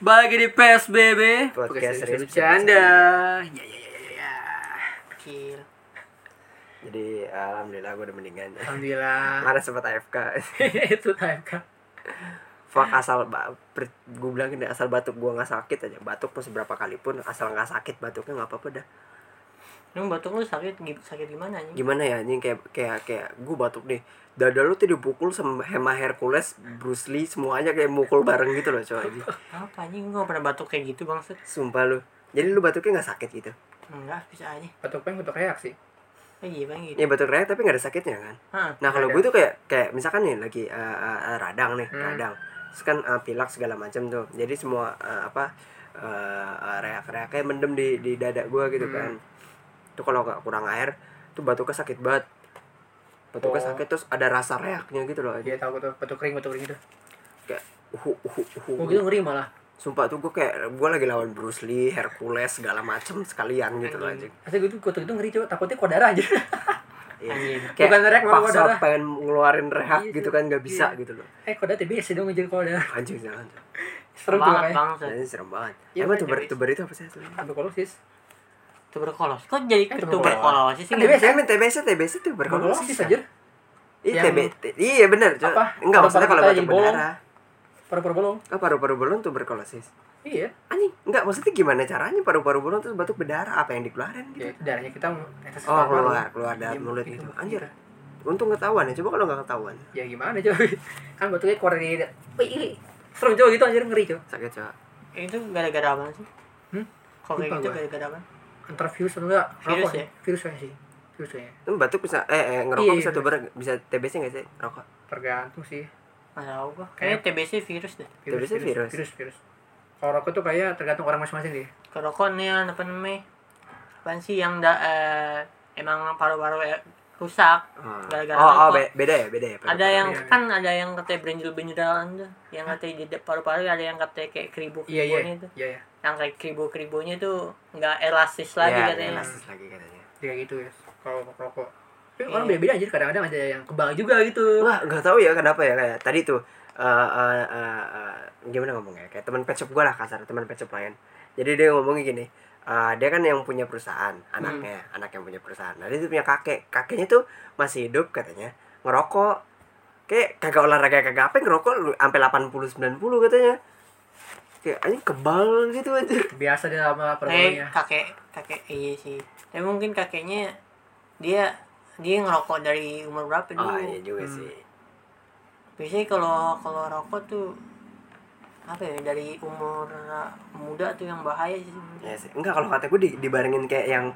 Bagi di PSBB podcast serius bercanda. Ya ya ya ya ya. Kecil. jadi alhamdulillah gue udah mendingan Alhamdulillah. mana sempat AFK Itu TMK. fuck asal gue bilang asal batuk gue nggak sakit aja batuk mau seberapa kali pun asal nggak sakit batuknya nggak apa-apa dah Lu batuk lu sakit gi- sakit gimana anjing? gimana ya anjing kayak kayak kayak gue batuk nih dada lu tuh dipukul sama Hema Hercules Bruce Lee semuanya kayak mukul bareng gitu loh coy anjing. Apa anjing gua nggak pernah batuk kayak gitu bangsat. sumpah lu jadi lu batuknya nggak sakit gitu Enggak, bisa aja. batuk pengen batuk reaksi Oh iya bang gitu. ya batuk reak tapi nggak ada sakitnya kan Hah. Nah kalau gue tuh kayak kayak misalkan nih lagi uh, uh, radang nih Hmm. radang, terus kan uh, pilak segala macam tuh. Jadi semua uh, apa uh, uh, reak-reaknya mendem di di dada gue gitu Hmm. kan. Tuh kalau nggak kurang air, tuh batuknya sakit banget. Batuknya Oh. sakit terus ada rasa reaknya gitu loh. dia tahu tuh batuk kering batuk kering gitu Kayak uhu uhu uhu. Oh gitu ngeri malah. Sumpah tuh gue kayak gue lagi lawan Bruce Lee, Hercules segala macem sekalian gitu loh anjing. Asli gue tuh batuk itu ngeri coba takutnya kok darah aja Iya. Kayak Bukan reak, malah paksa darah. pengen ngeluarin reak Iya, gitu kan nggak bisa iya. gitu loh. eh kok darah TBC dong aja kalau darah Anjing jangan. serem banget kayak bangsat. Ini serem banget. Iya, Emang kan, tuber tuber itu apa sih aslinya? Tuberkulosis Tuberkulos. Kok jadi Eh, tuberkulosis sih? Kan TBC. Emang TBC TBC tuberkulosis. tuberkulosis aja Iya Yang- TB Iya benar. Apa? Enggak maksudnya kalau batuk berdarah. paru-paru bolong Oh paru-paru bolong tuberkulosis. iya Anjing, enggak maksudnya gimana caranya paru-paru bolong terus batuk berdarah apa yang dikeluarin ya gitu? itu darahnya kita netes Oh keluar keluar dari Iya, mulut gitu. gitu. Anjir. Untung ketahuan ya. Coba kalau nggak ketahuan. ya gimana coba kan batuknya keluar dari Wih, ini serem coba gitu anjir ngeri coba Sakit coba. Itu gara-gara apa sih? Hmm? Kok kayak gitu gara-gara apa? Antara virus atau enggak Virus rokok ya? virus kayaknya sih virus kayaknya Itu batuk bisa eh, eh ngerokok Iya, bisa iya. tuber bisa TBC nggak sih? Rokok. tergantung sih tahu gua. Kayaknya TBC virus deh. TBC virus. virus virus kalau rokok tuh kayak tergantung orang masing-masing deh Kalau rokok nih apa namanya? Apaan sih yang da, eh, emang paru-paru eh, rusak Oh, gara-gara oh, oh be- beda ya, beda ya. ada yang Iya. kan ada yang katanya benjol-benjolan tuh yang katanya di paru-paru ada yang katanya kayak keribu iya iya keribunya itu iya iya yang kayak keribu keribunya tuh nggak elastis lagi Iya, katanya elastis lagi katanya. kayak gitu ya kalau rokok tapi Iya. orang beda-beda aja kadang-kadang ada yang kebal juga gitu Wah, nggak tahu ya kenapa ya kayak tadi tuh eh eh, eh, eh, gimana ngomongnya kayak teman pet shop gue lah kasar teman pet shop lain. Jadi dia ngomongnya gini, eh, dia kan yang punya perusahaan, anaknya, anak yang punya perusahaan. Nah, dia tuh punya kakek, kakeknya tuh masih hidup katanya, ngerokok. Kayak kagak olahraga kagak apa ngerokok lu- sampai 80 90 katanya. Kayak anjing kebal gitu aja. biasa dia sama kayak perempuannya kakek kakek iya sih tapi mungkin kakeknya dia dia ngerokok dari umur berapa dulu Oh, iya juga Hmm. sih. biasanya kalau kalau rokok tuh apa ya dari umur muda tuh yang bahaya sih Ya sih. Enggak kalau kata gue di, dibarengin kayak yang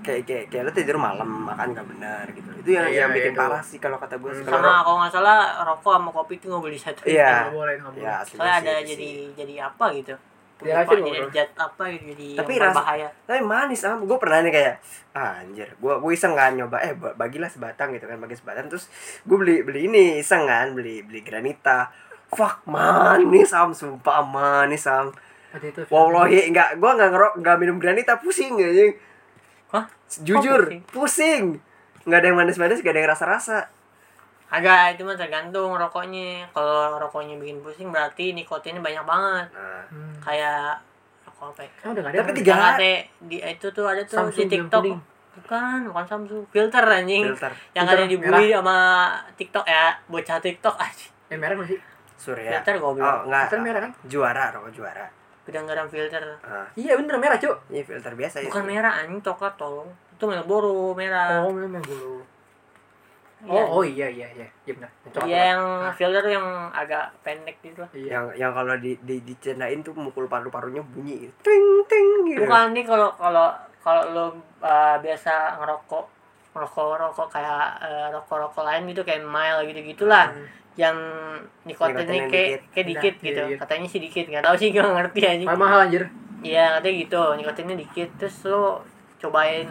kayak kayak kayak lu tidur malam makan nggak benar gitu. Itu yang Iya, yang bikin itu. parah sih kalau kata gue. Hmm. Kalau karena kalau nggak salah rokok sama kopi tuh nggak boleh disatuin Iya. boleh nggak boleh ya asli soalnya ada itu jadi jadi apa gitu racun jadi zat apa gitu jadi Tapi yang rasa- berbahaya tapi manis ah gue pernah nih kayak ah, anjir gue gue iseng kan nyoba eh ba- bagilah sebatang gitu kan bagi sebatang terus gue beli beli ini iseng kan beli beli granita fuck manis sam. Sumpah manis sam. Wallahi nggak gue nggak ngerok nggak minum granita pusing anjing. Hah? jujur pusing? pusing. Nggak ada yang manis-manis nggak ada yang rasa-rasa. Agak itu mah tergantung rokoknya. Kalau rokoknya bikin pusing berarti nikotinnya banyak banget. Nah, Hmm. kayak rokok apa ya? Udah ada Tapi tiga- kate di itu tuh ada tuh Samsung di TikTok. bukan bukan Samsung. Filter anjing. Filter. Yang Filter. ada dibully sama TikTok ya. Bocah TikTok aja yang merah masih surya. Filter gue oh bilang nggak Filter merah kan? Juara rokok juara. Kadang-kadang filter. Ah. Iya bener merah cuk. Ini filter biasa ya bukan merah anjing coklat tolong. Itu Marlboro merah. Oh dulu Iya. oh oh iya iya iya. Iya benar Yang coklat Iya yang Ah. filter yang agak pendek gitu. Lah. iya. Yang yang kalau di di dicendain tuh mukul paru-parunya bunyi. Ting ting gitu. Bukan nih kalau kalau kalau lo uh, biasa ngerokok ngerokok rokok kayak uh, rokok-rokok lain gitu kayak mild gitu gitulah yang nikotinnya kayak dikit. kayak dikit Nah, gitu. iya, iya. katanya sih dikit nggak tahu sih gue ngerti aja mahal mahal anjir. Iya katanya gitu. Nikotinnya dikit. Terus lo cobain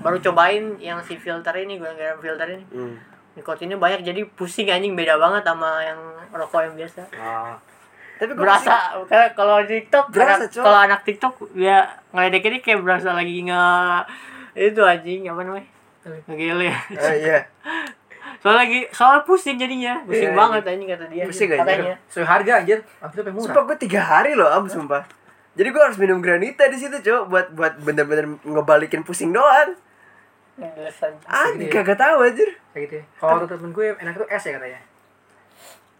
baru cobain yang si filter ini gue nggak filter ini. Hmm. nikotinnya banyak jadi pusing anjing. Beda banget sama yang rokok yang biasa. Oh. tapi berasa kayak kalau di TikTok Berasa, kalau anak TikTok ya ngeledek ini kayak berasa lagi nge itu anjing. Apa namanya? Ngegele. Masih- oh, iya soalnya lagi soal pusing jadinya pusing Iya, banget ini kata dia Pusing aja. katanya Sesuai harga anjir. Itu murah? Sumpah gue tiga hari loh am sumpah. Jadi gue harus minum granita di situ cok buat buat bener-bener ngebalikin pusing doang. Ah, ya? kagak tahu anjir. Kayak gitu. ya. Kalau temen gue enak tuh es ya katanya.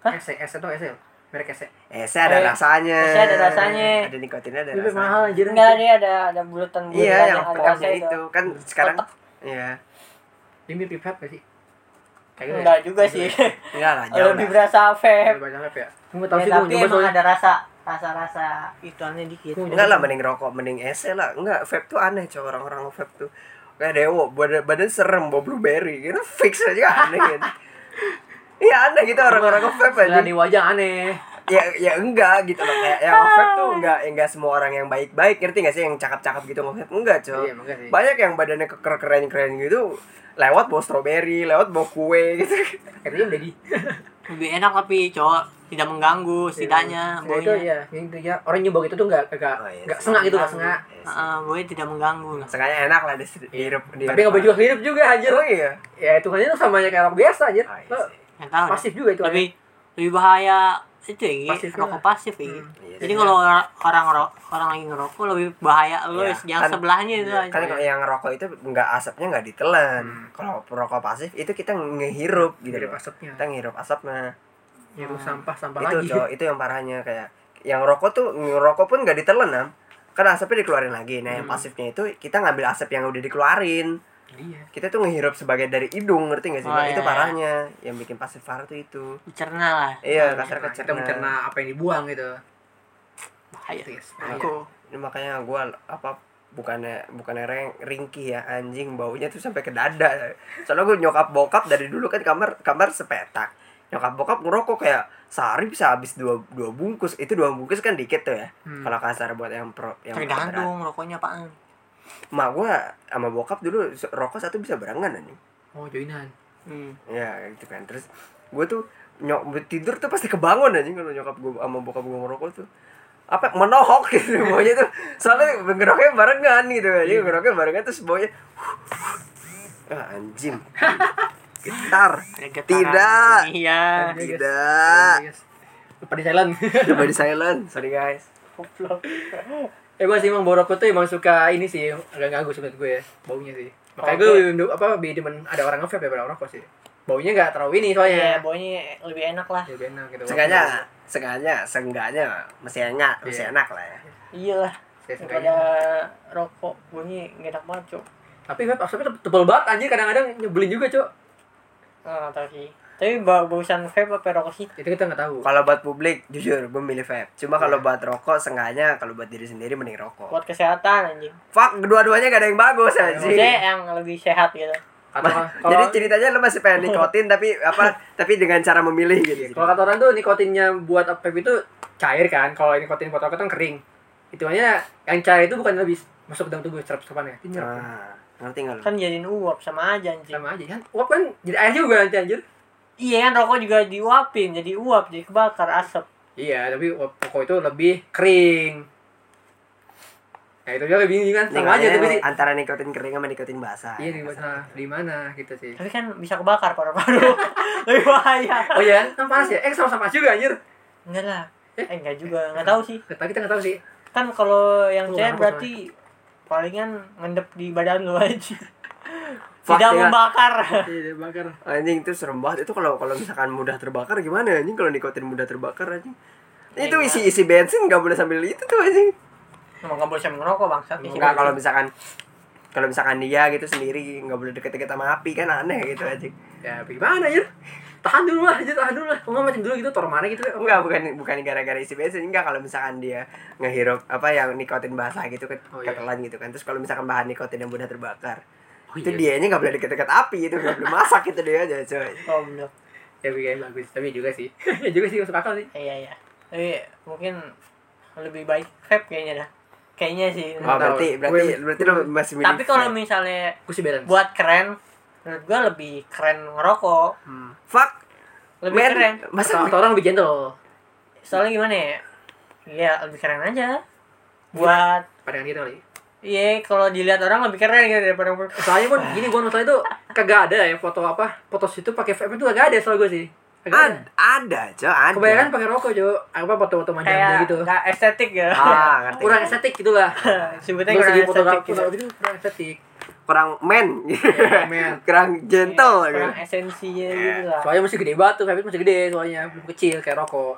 Hah? Es, es itu es ya. Merek es. Eh, saya ada Eh, rasanya. esnya ada rasanya. Ada nikotinnya ada Tapi rasanya. mahal anjir. enggak dia ada ada bulatan bulatan Iya, yang ada pokoknya rasanya itu kan sekarang. Iya. Ini mirip vape gak sih? Kayak gitu ya? enggak juga sih Enggak lah, jauh lebih berasa vape Lebih banyak vape ya? Gue tahu Ya, sih tapi emang soalnya. ada rasa rasa rasa ituannya dikit Enggak lah, mending rokok, mending ese lah. Enggak, vape tuh aneh cok orang-orang vape tuh. Kayak dewo, badan, badan serem bawa blueberry. Gitu fix aja aneh kan. Iya aneh gitu orang-orang vape aja. Di wajah aneh. Ya ya enggak gitu loh. Kayak yang nge-vape tuh enggak enggak semua orang yang baik-baik. Ngerti gak sih? Yang cakep-cakep gitu nge-vape enggak cok Iya, banyak yang badannya keker keren-keren gitu lewat bawa stroberi lewat bawa kue gitu. Katanya udah di. lebih enak tapi cowok tidak mengganggu setidaknya Ya, itu ya, yang itu ya. Orang nyoba gitu tuh enggak enggak Oh, iya. enggak sengak gitu, enggak sengak. Heeh, baunya tidak mengganggu lah. Sengaja enak lah di hidup di Tapi enggak boleh juga hidup juga anjir. oh iya. Ya itu kan itu sama aja kayak rokok biasa anjir. Ah, iya nggak pasif juga itu. lebih lebih bahaya itu ya. Pasif rokok lah. pasif ya. Hmm. Iya jadi sih. kalau orang orang orang lagi ngerokok lebih bahaya lo Iya, yang kan- sebelahnya itu iya, aja kan kalau yang rokok itu enggak asapnya enggak ditelan Hmm. kalau rokok pasif itu kita ngehirup gitu Dari loh. asapnya. kita ngehirup asapnya Itu Hmm. sampah sampah itu lagi. cowok itu yang parahnya kayak yang rokok tuh ngerokok pun nggak ditelan kan asapnya dikeluarin lagi nah yang Hmm. pasifnya itu kita ngambil asap yang udah dikeluarin Iya. kita tuh ngehirup sebagai dari hidung ngerti gak sih Oh, iya, itu iya. parahnya yang bikin pasif parah tuh itu. Dicerna lah. Iya kasar kita mencerna apa yang dibuang gitu. bahaya. Yes, bahaya. aku. Ini makanya gua apa bukannya bukannya reng, ringkih ya anjing baunya tuh sampai ke dada. Soalnya gue nyokap bokap dari dulu kan kamar kamar sepetak. Nyokap bokap ngerokok kayak sehari bisa habis dua dua bungkus. Itu dua bungkus kan dikit tuh ya Hmm. kalau kasar buat yang pro yang tergantung rokoknya apaan mak gua sama bokap dulu rokok satu bisa barengan anjing Oh, joinan. hmm. ya gitu kan terus gue tuh nyok tidur tuh pasti kebangun anjing kalau nyokap gue sama bokap gue ngerokok tuh apa menohok gitu baunya tuh soalnya ngerokoknya barengan gitu Iya. aja ngerokoknya barengan terus baunya ah, anjing getar getaran. Tidak. iya tidak Yes. Lupa di silent. coba di silent sorry guys Eh gue sih emang bau rokok tuh emang suka ini sih agak ganggu sebenarnya gue ya, baunya sih makanya Oke. gue lebih- apa lebih demen ada orang nge-vape daripada orang rokok sih baunya nggak terlalu ini Iya, soalnya baunya lebih enak lah. ya lebih enak gitu sengaja sengaja seenggaknya masih enak masih Iya. enak lah ya Iya lah. Saya Daripada rokok, baunya nggak enak banget, Cok. tapi vape asapnya tebel- tebel banget anjir kadang-kadang nyebelin juga cok Ah, tahu sih. Tapi bau bausan vape apa rokok sih? itu kita nggak tahu. Kalau buat publik jujur gue milih vape. Cuma kalau Iya. buat rokok sengaja kalau buat diri sendiri mending rokok. Buat kesehatan anjing. fuck kedua-duanya gak ada yang bagus anjing. Maksudnya yang lebih sehat gitu. Ma- kalau jadi ceritanya lu masih pengen nikotin tapi apa tapi dengan cara memilih gitu. Kalau kata orang tuh nikotinnya buat vape itu cair kan? Kalau nikotin buat rokok kan kering. Itu hanya yang cair itu bukan lebih masuk ke dalam tubuh serap serapannya itu nyerap. Ah, ngerti lu? Kan jadiin uap sama aja anjing. sama aja kan? Uap kan jadi air juga nanti anjir Iya kan rokok juga diuapin, jadi uap, jadi kebakar asap. iya tapi rokok itu lebih kering nah itu dia lebih bingung kan sama aja tapi sih antara nikotin kering sama nikotin basah iya di mana di mana gitu sih Tapi kan bisa kebakar paru-paru. lebih bahaya. oh iya kan panas ya eh sama-sama juga anjir Enggak lah. Eh enggak juga, enggak tahu sih. tapi kita nggak tahu sih Kan kalau yang kenapa, berarti palingan ngendep di badan lu aja. Tidak ya. membakar. iya bakar anjing itu serem banget. Itu kalau kalau misalkan mudah terbakar gimana anjing? Kalau nikotin mudah terbakar anjing. Ya, itu enggak. isi isi bensin nggak boleh sambil itu tuh anjing. Emang nggak boleh sambil ngerokok bangsat. isi nggak kalau misalkan kalau misalkan dia gitu sendiri nggak boleh deket-deket sama api kan? Aneh gitu anjing. Ya gimana ya tahan dulu lah aja tahan dulu lah nggak macam dulu gitu taruh mana gitu Enggak, bukan bukan gara-gara isi bensin. Enggak kalau misalkan dia ngehirup apa yang nikotin basah gitu kan Oh, iya. ketelan gitu kan. Terus kalau misalkan bahan nikotin yang mudah terbakar Oh, itu iya. dianya nggak boleh deket-deket api itu nggak boleh masak itu dia aja coy Goblok. ya kayak bagus tapi juga sih ya juga sih masuk akal sih Iya iya. Tapi mungkin lebih baik vape kayaknya dah. Kayaknya sih. oh berarti berarti Gue- berarti lo masih milih Tapi kalau misalnya gue buat keren, menurut gua lebih keren ngerokok. hmm. fuck Lebih man, keren. masa atau, atau orang lebih gentle Soalnya gimana ya? Iya, lebih keren aja. Buat pandangan kita kali Iya, kalau dilihat orang lebih keren gitu daripada soalnya pun gini gue masalah itu kagak ada ya foto apa foto situ pakai vape itu kagak ada soal gue sih Kagak Ad, ada, Cok, ada. kebanyakan pakai rokok jo apa foto-foto manja Kayak gitu nggak estetik ya. Ah, ngerti. kurang estetik gitu lah Sebutnya kurang estetik fotografi gitu. fotografi itu kurang estetik kurang men. men. kurang gentle kurang gitu. esensinya gitu lah. soalnya masih gede banget tuh vape masih gede soalnya belum kecil kayak rokok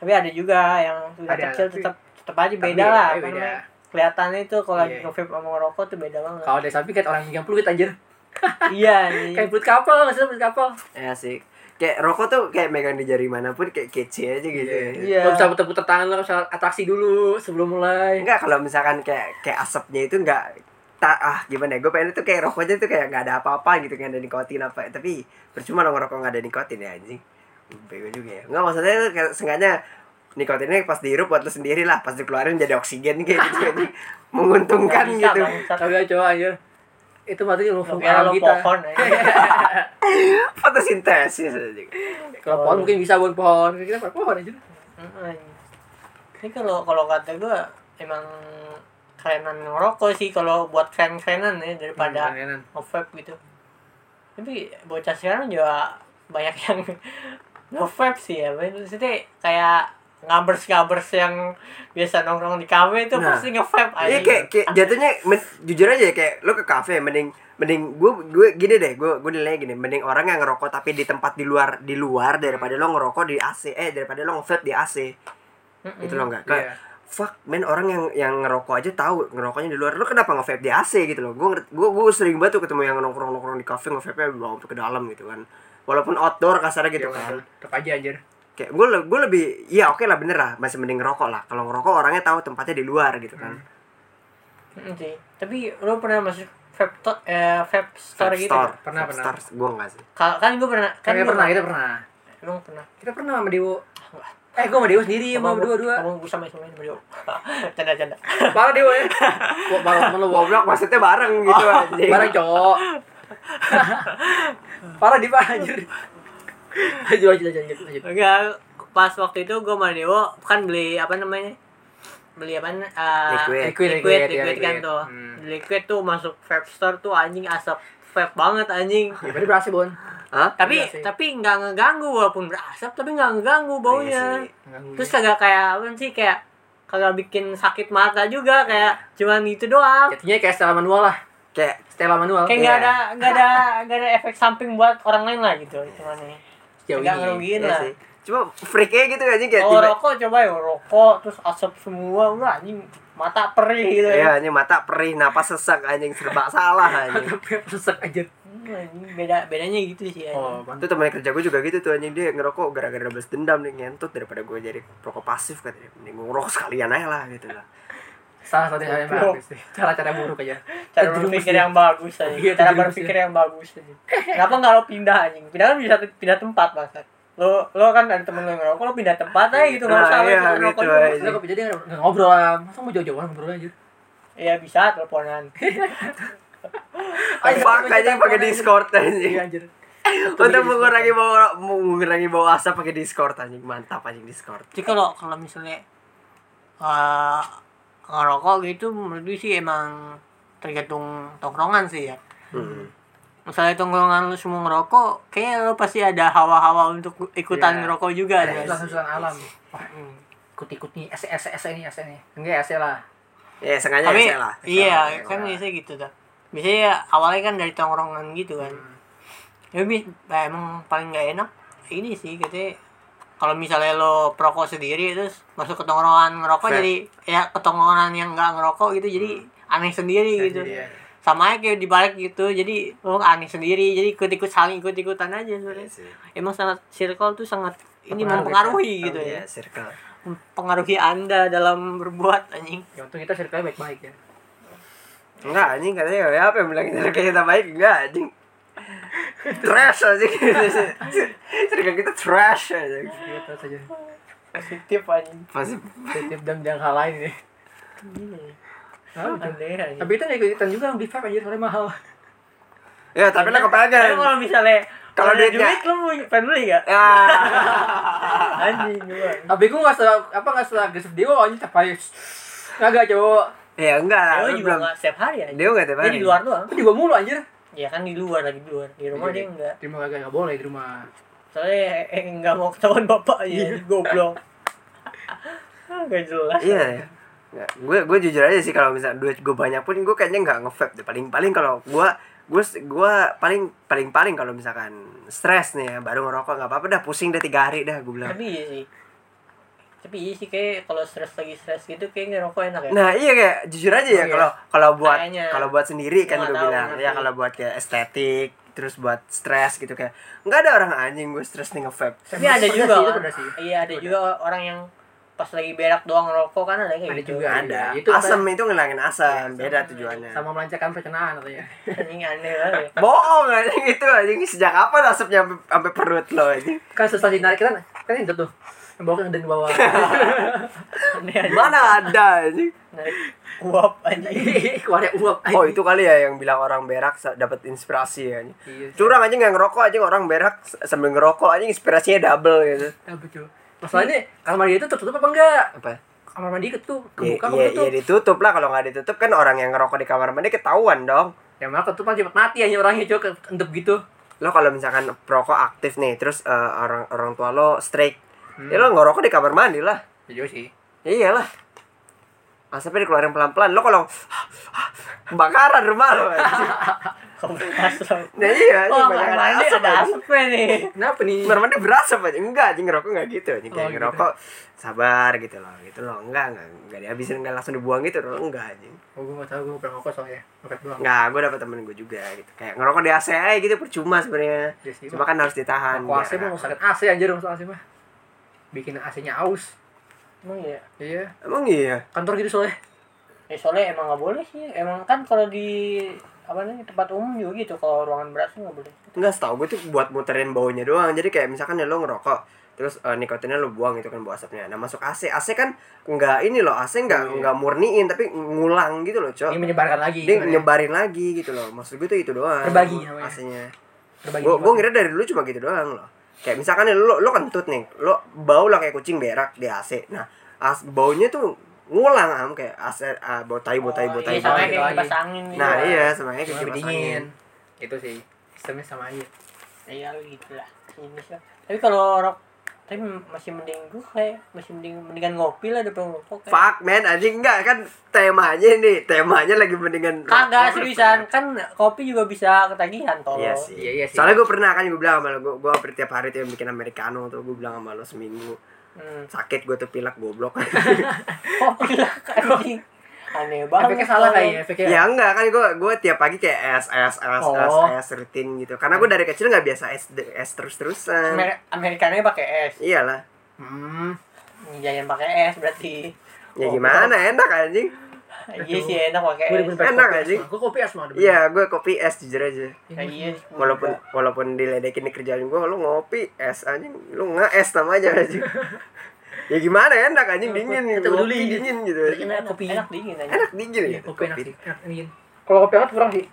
Tapi ada juga yang sudah kecil tetap tetap aja Tapi beda lah. beda. Kelihatannya itu kalau lagi Iya. nge-vape sama ngerokok tuh beda banget. kalau dari samping kayak orang yang peluit anjir iya, nih. kayak peluit kapal maksudnya peluit kapal Ya sih. Kayak rokok tuh kayak megang di jari mana pun kayak kece aja gitu. ya. Iya. Lo bisa putar-putar tangan lo bisa atraksi dulu sebelum mulai Enggak kalau misalkan kayak kayak asapnya itu enggak tak ah gimana ya gue pengen itu kayak rokoknya tuh kayak nggak ada apa-apa gitu kan ada nikotin apa tapi percuma dong ngerokok nggak ada nikotin ya anjing bego juga ya nggak maksudnya itu kayak sengaja nikotinnya pas dihirup buat lu sendiri lah pas dikeluarin jadi oksigen kayak gitu anjing menguntungkan bisa, gitu kagak coba anjir itu berarti lu alam kita pohon aja. fotosintesis anjing kalau pohon mungkin bisa buat pohon kita pakai pohon aja. Ini kalau kalau kata gue emang kerenan ngerokok sih kalau buat keren-kerenan ya daripada Kerenan. nge-vape gitu. Tapi bocah sekarang juga banyak yang nge-vape sih ya. Maksudnya kayak ngabers-ngabers yang biasa nongkrong di kafe itu Nah. pasti nge-vape aja. Iya kayak, kayak jatuhnya men- jujur aja ya kayak lu ke kafe mending mending gue gue gini deh gue gue nilai gini mending orang yang ngerokok tapi di tempat di luar di luar daripada lo ngerokok di AC eh daripada lo nge di AC itu lo enggak kayak Iya. fuck men orang yang yang ngerokok aja tahu ngerokoknya di luar lo kenapa nge di AC gitu loh gue gue gue sering banget tuh ketemu yang nongkrong nongkrong di kafe nge nya bawa ke dalam gitu kan. Walaupun outdoor kasarnya gitu Iya, kan. tetap aja anjir kayak gue gue lebih iya oke lah bener lah masih mending ngerokok lah kalau ngerokok orangnya tahu tempatnya di luar gitu kan Mm, sih. Tapi lo pernah masuk vape to, eh, vape store Vape gitu? store, Pernah, vape pernah. store, gue enggak sih Ka- Kan gue pernah. kan gua- pernah kita pernah Emang pernah. kita pernah sama Dewo eh gue sama Dewo sendiri sama berdua dua Kamu gue sama sama berdua. Canda-canda. parah Dewo ya bareng temen lu goblok maksudnya bareng gitu anjing bareng cowok parah di anjir lanjut lanjut lanjut lanjut, Enggak, pas waktu itu gue sama Dewo kan beli apa namanya? Beli apa? Uh, Liquid. Liquid, liquid, liquid, ya, liquid kan liquid. tuh. Hmm. Liquid tuh masuk vape store tuh anjing asap vape banget anjing. ya berarti berhasil bon Hah? tapi sih. tapi nggak ngeganggu walaupun berasap tapi nggak ngeganggu baunya. Iya sih. Terus kagak kayak apa sih kayak kagak bikin sakit mata juga kayak cuman gitu doang. jadinya kayak setelah manual lah kayak setelah manual Kayak nggak Iya. ada nggak ada nggak ada efek samping buat orang lain lah gitu cuman nih. Sejauh Nggak ini. ngerugiin iya lah. sih cuma freak aja gitu anjing kayak Kalau tiba rokok coba ya rokok terus asap semua udah anjing mata perih gitu Iya, ya. anjing mata perih, napas sesak anjing serba salah anjing. sesek aja anjing, beda bedanya gitu sih ya. oh Itu teman kerja gue juga gitu tuh anjing dia ngerokok gara-gara balas dendam nih ngentut daripada gue jadi rokok pasif katanya. Mending gue ngerokok sekalian aja lah gitu lah. Salah satu hal yang bagus sih cara-cara buruk aja Cara berpikir yang bagus aja. Iya, Cara berpikir yang bagus aja. Kenapa nggak lo pindah anjing? Pindah kan bisa pindah tempat banget. Lo lo kan ada temen lo yang ngerokok lo pindah tempat aja gitu nggak Nah, usah lo iya, ngerokok gitu aja. Kok jadi nggak ngobrol lah masa mau jauh-jauhan ngobrol aja Iya bisa teleponan. Fuck anjing pakai Discord anjing. iya anjir Untuk mengurangi bau mengurangi bau asap pakai Discord anjing. Mantap anjing Discord. Jadi kalau kalau misalnya uh, ngerokok gitu menurut gue sih emang tergantung tongkrongan sih ya. Hmm. Misalnya tongkrongan lu semua ngerokok, kayak lu pasti ada hawa-hawa untuk ikutan Iya. ngerokok juga ada susulan alam wah ikut-ikut nih S S S ini S ini enggak S lah Ya sengaja Tapi ya lah. iya kan biasanya gitu tuh. Biasanya awalnya kan dari tongkrongan gitu kan. Ya bi- nah, emang paling nggak enak ini sih katanya kalau misalnya lo perokok sendiri terus masuk ke tongkrongan ngerokok Fair. jadi ya ke tongkrongan yang nggak ngerokok gitu jadi aneh sendiri gitu. Iya. Sama aja kayak dibalik gitu jadi lo aneh sendiri jadi ikut-ikut saling ikut-ikutan aja Iya sebenarnya. sih. Emang sangat circle tuh sangat ini Mempengaruhi, kan? gitu Iya, ya. circle. Mempengaruhi Anda dalam berbuat anjing. ya untung kita circle baik-baik ya Enggak anjing katanya ya apa yang bilang circle kita baik enggak anjing. Trash anjing. circle kita trash anjing. gitu saja Positif anjing. Pasti tiap dan yang hal lain nih. Ah, Aneh anjing. tapi kita ikut juga beli vape aja soalnya mahal Ya, tapi lah Tapi kepengen. kalau misalnya Kalau ada duitnya- duit lu mau pengen beli gak? Ya. Anjing gua. tapi gue nggak setelah apa nggak setelah agresif dia anjing tak payah kagak cowok Ya enggak lah, Dia lu juga belum. nggak setiap hari aja. Dia enggak tiap Dia hari. di luar doang. Tapi juga mulu anjir. Ya kan di luar lagi di luar. Di rumah Iya, dia iya. enggak. Di rumah kagak nggak boleh di rumah. Soalnya eh, enggak mau ketahuan bapak aja. Goblok. Enggak jelas. Iya. ya. Nggak, gue gue jujur aja sih kalau misalnya duit gue banyak pun gue kayaknya nggak nge-vape deh. Paling paling kalau gue gue gue paling paling paling kalau misalkan stres nih ya baru ngerokok nggak apa-apa dah pusing deh tiga hari dah gue bilang. Tapi iya sih. Tapi iya sih kayak kalau stres lagi stres gitu kayak ngerokok enak ya. Nah iya kayak jujur aja ya Oh, iya. kalau kalau buat kalau buat sendiri kan gue bilang ya kalau buat kayak estetik terus buat stres gitu kayak nggak ada orang anjing gue stres nih nge-vape. Tapi ada juga sih. Iya ada juga orang yang pas lagi berak doang ngerokok kan ada kayak Ada gitu. juga. Ada. Itu asam itu ngilangin asam, Iya, beda sama- tujuannya. Sama melancarkan pencernaan katanya. Anjing aneh banget. ya. Bohong anjing itu anjing sejak kapan asapnya sampai, sampai perut lo anjing. Kan setelah dinarik kan kan itu tuh. Yang bawah yang di bawah. Mana ada anjing. Narik uap anjing. Keluarnya uap. Oh itu kali ya yang bilang orang berak dapat inspirasi ya. anjing. Iya. Curang aja nggak ngerokok aja orang berak sambil ngerokok aja inspirasinya double gitu. Ya betul. Masalahnya kamar mandi itu tertutup apa enggak? Apa? Kamar mandi itu kebuka apa ya, tutup? ya ditutup lah kalau nggak ditutup kan orang yang ngerokok di kamar mandi ketahuan dong. Ya malah ketutupan cepat mati aja orangnya coba kentep gitu. Lo kalau misalkan perokok aktif nih, terus eh, orang orang tua lo strike, Hmm. ya lo ngerokok di kamar mandi lah. Ya juga sih. Ya iyalah. Asapnya dikeluarin pelan-pelan. Lo kalau kebakaran rumah lo. Nah iya, Oh, kamar mandi asap, ada asapnya nih. Kenapa nih? Kamar mandi berasap aja. Enggak, anjing ngerokok enggak gitu. Anjing kayak Oh, gitu. ngerokok sabar gitu loh. Gitu loh. Enggak, enggak, enggak dihabisin enggak langsung dibuang gitu loh. Enggak anjing. Oh, gue gak tau, gue pernah ngokok soalnya doang Enggak, gue dapet temen gue juga gitu. Kayak ngerokok di AC aja gitu percuma sebenarnya. Iya sih, Cuma kan harus ditahan. Aku AC mah sakit AC anjir masuk AC mah Bikin AC-nya aus Emang iya. Iya Emang iya. Kantor gitu soalnya Ya soalnya emang nggak boleh sih. Emang kan kalau di apa nih tempat umum juga gitu kalau ruangan beras nggak boleh. Enggak, setahu gue tuh buat muterin baunya doang. Jadi kayak misalkan ya lo ngerokok, terus eh, nikotinnya lo buang itu kan bau asapnya. Nah, masuk AC. AC kan enggak ini loh, AC enggak Oh, iya. enggak murniin tapi ngulang gitu loh, Cok. Ini menyebarkan lagi Dia nyebarin lagi gitu loh. Maksud gue tuh itu doang. Berbagi namanya. AC-nya. Berbagi gue ngira dari dulu cuma gitu doang loh. Kayak misalkan nih lo lo kentut nih, lo bau lah kayak kucing berak di AC. Nah, as baunya tuh ngulang am kayak AC ah, bau tai bau tai bau tai. Iya sama bau gitu angin gitu. Nah, iya sama kayak kipas angin. dingin Itu sih Sistemnya sama aja Iya gitu lah. Ini sih. Tapi kalau rok tapi masih mending gue kayak masih mending mendingan ngopi lah daripada ngerokok. kayak. Fuck man, anjing enggak kan temanya nih, temanya lagi mendingan Kagak seriusan kan kopi juga bisa ketagihan tolong. Iya sih. Iya, iya sih. Soalnya gue pernah kan gue bilang sama lo, gue gue hampir tiap hari tuh yang bikin americano tuh gue bilang sama lo seminggu Hmm. sakit gue tuh pilek goblok. Kopi lah anjing. Aneh banget. Efeknya salah kayaknya Efeknya ya enggak kan gue gue tiap pagi kayak es es es es Oh. es rutin gitu. Karena gue dari kecil nggak biasa es es terus terusan. Amer Amerikananya pakai es. Iyalah. Hmm Jangan pakai es berarti. Ya Oh, gimana enak anjing. Iya sih enak pakai Gue es. Enak kopi anjing. es mah. Gue kopi es mah. Iya, gue kopi es jujur aja. Ya, iya. Walaupun walaupun diledekin di kerjaan gue, lu ngopi es anjing, lu nggak es namanya anjing. ya gimana enak anjing dingin Kita ngopi peduli. dingin gitu. enak, kopi. enak dingin aja. Enak dingin Iya, gitu. kopi enak dingin Kalau kopi hangat kurang sih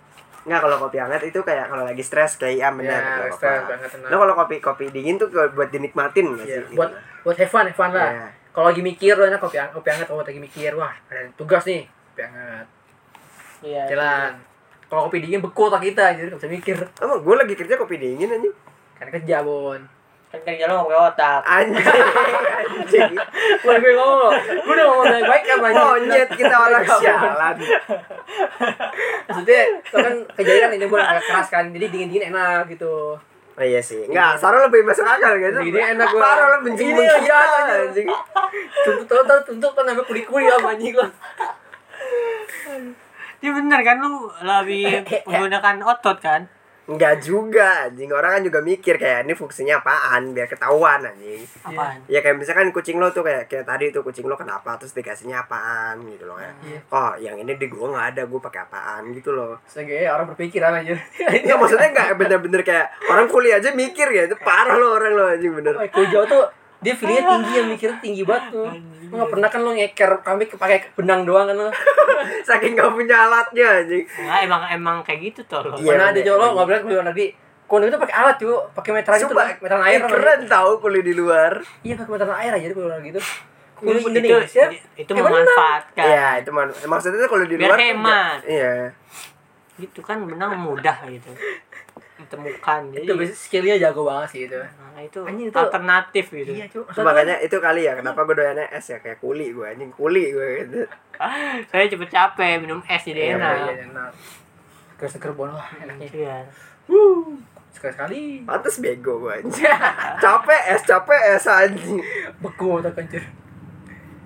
Nggak kalau kopi hangat itu kayak kalau lagi stres kayak iya benar. Ya, stres, banget, tenang. Nah kalau kopi kopi dingin tuh buat dinikmatin Iya, sih? buat buat have fun, have fun lah. Iya. Kalau lagi mikir lo enak kopi hangat, kopi hangat kalau lagi mikir, wah ada tugas nih, kopi hangat. Iya. Jalan. Kalau kopi dingin beku otak kita, jadi nggak bisa mikir. Emang gue lagi kerja kopi dingin anjing. Kan kerja, Bon. Kan kerja lo nggak pakai otak. Anjing. anjing. Gue gue ngomong, gue udah ngomong baik baik kan banyak. Monyet kita orang sialan. Maksudnya, itu kan kejadian kan ini gue agak keras kan, jadi dingin dingin enak gitu. Oh iya sih. Enggak, Sarah lebih masuk akal gitu. Ini enak gua. Parah lo benci Ini benci aja, anjing. Tuntut tuh tuh tuntut kan sampai kulit kulit sama anjing lo. Ini bener kan lu lebih menggunakan otot kan? Enggak juga, anjing. Orang kan juga mikir kayak ini fungsinya apaan biar ketahuan anjing. Apaan? Ya kayak misalkan kucing lo tuh kayak kayak tadi tuh kucing lo kenapa terus dikasihnya apaan gitu loh ya. Iya. Oh, yang ini di gua nggak ada, gua pakai apaan gitu loh. Sebagai orang berpikiran aja. Enggak maksudnya enggak bener-bener kayak orang kuliah aja mikir ya. Itu parah lo orang lo anjing bener. Kojo tuh dia feelingnya tinggi yang mikirnya tinggi banget tuh. Lu nggak pernah kan lu ngeker kambing pakai benang doang kan lu. Saking nggak punya alatnya anjing. Enggak emang emang kayak gitu tolong. Iya, Mana ada cowok lo nggak bilang di luar negeri. Kono itu pakai alat cuy, pakai meteran itu, meteran air. eh, keren tahu kuliah di luar. Iya pakai meteran air aja di luar gitu. Kuli itu Indonesia. itu benar. memanfaatkan Iya, itu man maksudnya tuh kalau di Biar luar tuh hemat. Iya. gitu kan benang mudah gitu ditemukan Itu jadi basic skillnya jago banget sih itu. nah, itu Anjing, itu- alternatif gitu Iya, Cuk. Itu makanya itu kali ya kenapa gue doyannya es ya kayak kuli gue anjing kuli gue gitu. saya cepet capek minum es jadi Iya, enak Iya, enak. Seger-seger bon wah enaknya. iya Wuh, sekali sekali. Pantes bego gue anjing. capek es, capek es anjing. Beku otak anjir.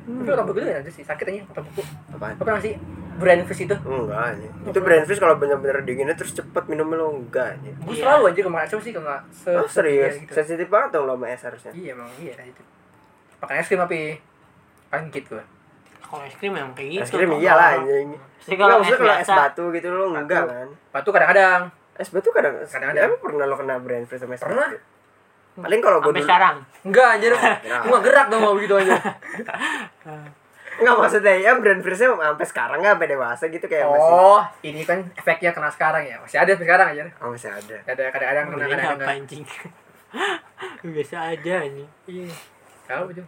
Tapi otak beku itu ada sih, sakit aja otak beku. Apaan? Apa sih? Brand fish itu. Enggak anjing. Itu brand fish kalau bener-bener dinginnya terus cepet minumnya lo enggak anjing. Gue Iya. selalu anjir kemarin sih kalau nggak se Oh, serius? gitu. Sensitif banget dong lo sama es harusnya. Iya emang iya itu. Makan es krim tapi paling gitu. kalau es krim memang kayak gitu Es krim iyalah anjing. Jadi Enggak kalau es maksudnya kalau es batu gitu lo enggak kan. Batu kadang-kadang. Es batu kadang Kadang-kadang. Emang pernah lo kena brand fish sama es Pernah. batu? Paling kalau gue sampai dulu sekarang Enggak anjir. Gue nggak gerak dong mau begitu aja. Enggak maksudnya ya brand fish sampai sekarang enggak sampai dewasa gitu kayak masih Oh, ini kan efeknya kena sekarang ya. Masih ada sampai sekarang aja. Oh, masih ada. Ada kadang-kadang kena Ini kadang-kadang. apa nggak. anjing biasa aja nih Iya. Tahu itu.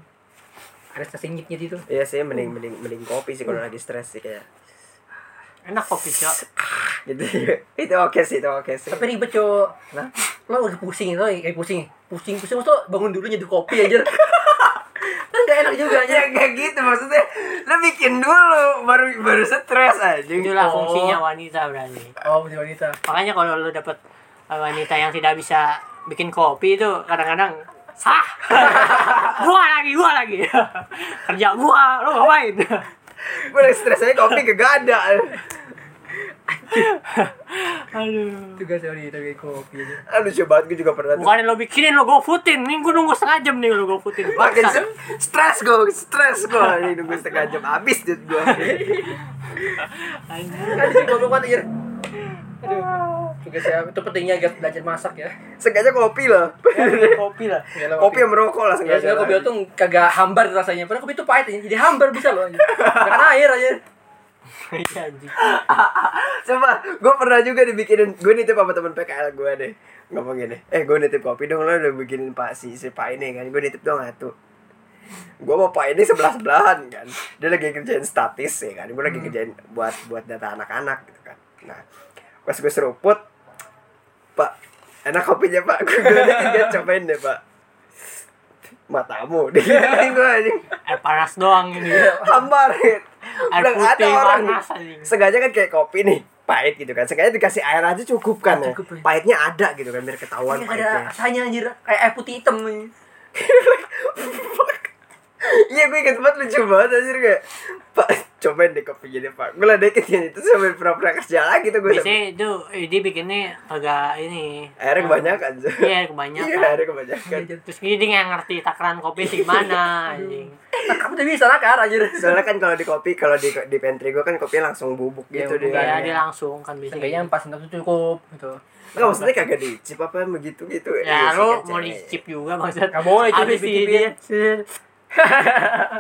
Ada sesinyitnya itu. Iya sih mending mending mending kopi sih kalau lagi stres sih kayak enak kopi cok gitu. itu oke sih, itu oke sih. Tapi ribet, Cok. Nah, Lo lagi pusing itu, kayak pusing. Pusing, pusing tuh bangun dulu nyeduh kopi aja. kan gak enak juga aja. ya kayak gitu maksudnya lo bikin dulu baru baru stres aja. itulah Oh. fungsinya wanita berarti Oh, punya wanita. makanya kalau lu dapet uh, wanita yang tidak bisa bikin kopi itu kadang-kadang sah gua lagi gua lagi kerja gua lu ngapain Gue lagi stres aja kopi kagak ada. aduh Tugas wanita bikin kopi aja. Aduh coba gue juga pernah tuh. bukan lo bikinin lo go footin nih gua nunggu setengah jam nih lo go footin Makin se- stres gue, stres gue. Ini nunggu setengah jam habis duit gue. Kan di sini goblok banget aja. Aduh. Tugas ya, itu pentingnya guys belajar masak ya. Sengaja kopi lah. kopi lah Yalah, Kopi yang merokok lah Ya, sengaja. kopi tuh kagak hambar rasanya. Padahal kopi itu pahit aja. Jadi hambar bisa loh. Makan air aja. Coba, gue pernah juga dibikinin Gue nitip sama temen PKL gue deh. Ngomong gini Eh gue nitip kopi dong Lo udah bikinin pak si, si pak ini kan. Gue nitip dong satu. Gue mau pak ini sebelah-sebelahan kan. Dia lagi kerjain statis ya kan. Gue lagi kerjain buat buat data anak-anak gitu kan. Nah Pas gue seruput Pak Enak kopinya pak. Gue gue cobain deh pak. Matamu. Dia gue anjing air panas doang ini. Hambar air Bilang, ada putih orang panas sengaja kan kayak kopi nih pahit gitu kan sengaja dikasih air aja cukup kan ya Cukup, ya. pahitnya ada gitu kan biar ketahuan Ini ada pahitnya rasanya anjir. Kayak air putih hitam. iya gue inget banget lucu banget anjir kayak pak cobain deh kopi gini pak. Gue ledekin yang itu sambil pura-pura kerja lagi tuh gue biasanya itu eh, dia bikinnya agak ini. Airnya kebanyakan iya kebanyakan. Iya airnya kebanyakan. Terus ini dia nggak ngerti takaran kopi itu gimana anjing. Nah, kamu udah bisa nakar anjir. soalnya kan kalau di kopi kalau di di pantry gue kan kopinya langsung bubuk Iya, gitu bubuk, dia. Ya dia langsung kan bisa. Seenggaknya pas sendok itu cukup gitu. Enggak maksudnya kagak dicip apa begitu gitu ya Iya sih, lu mau dicip juga maksud. Nggak boleh, cip, habis dicipin.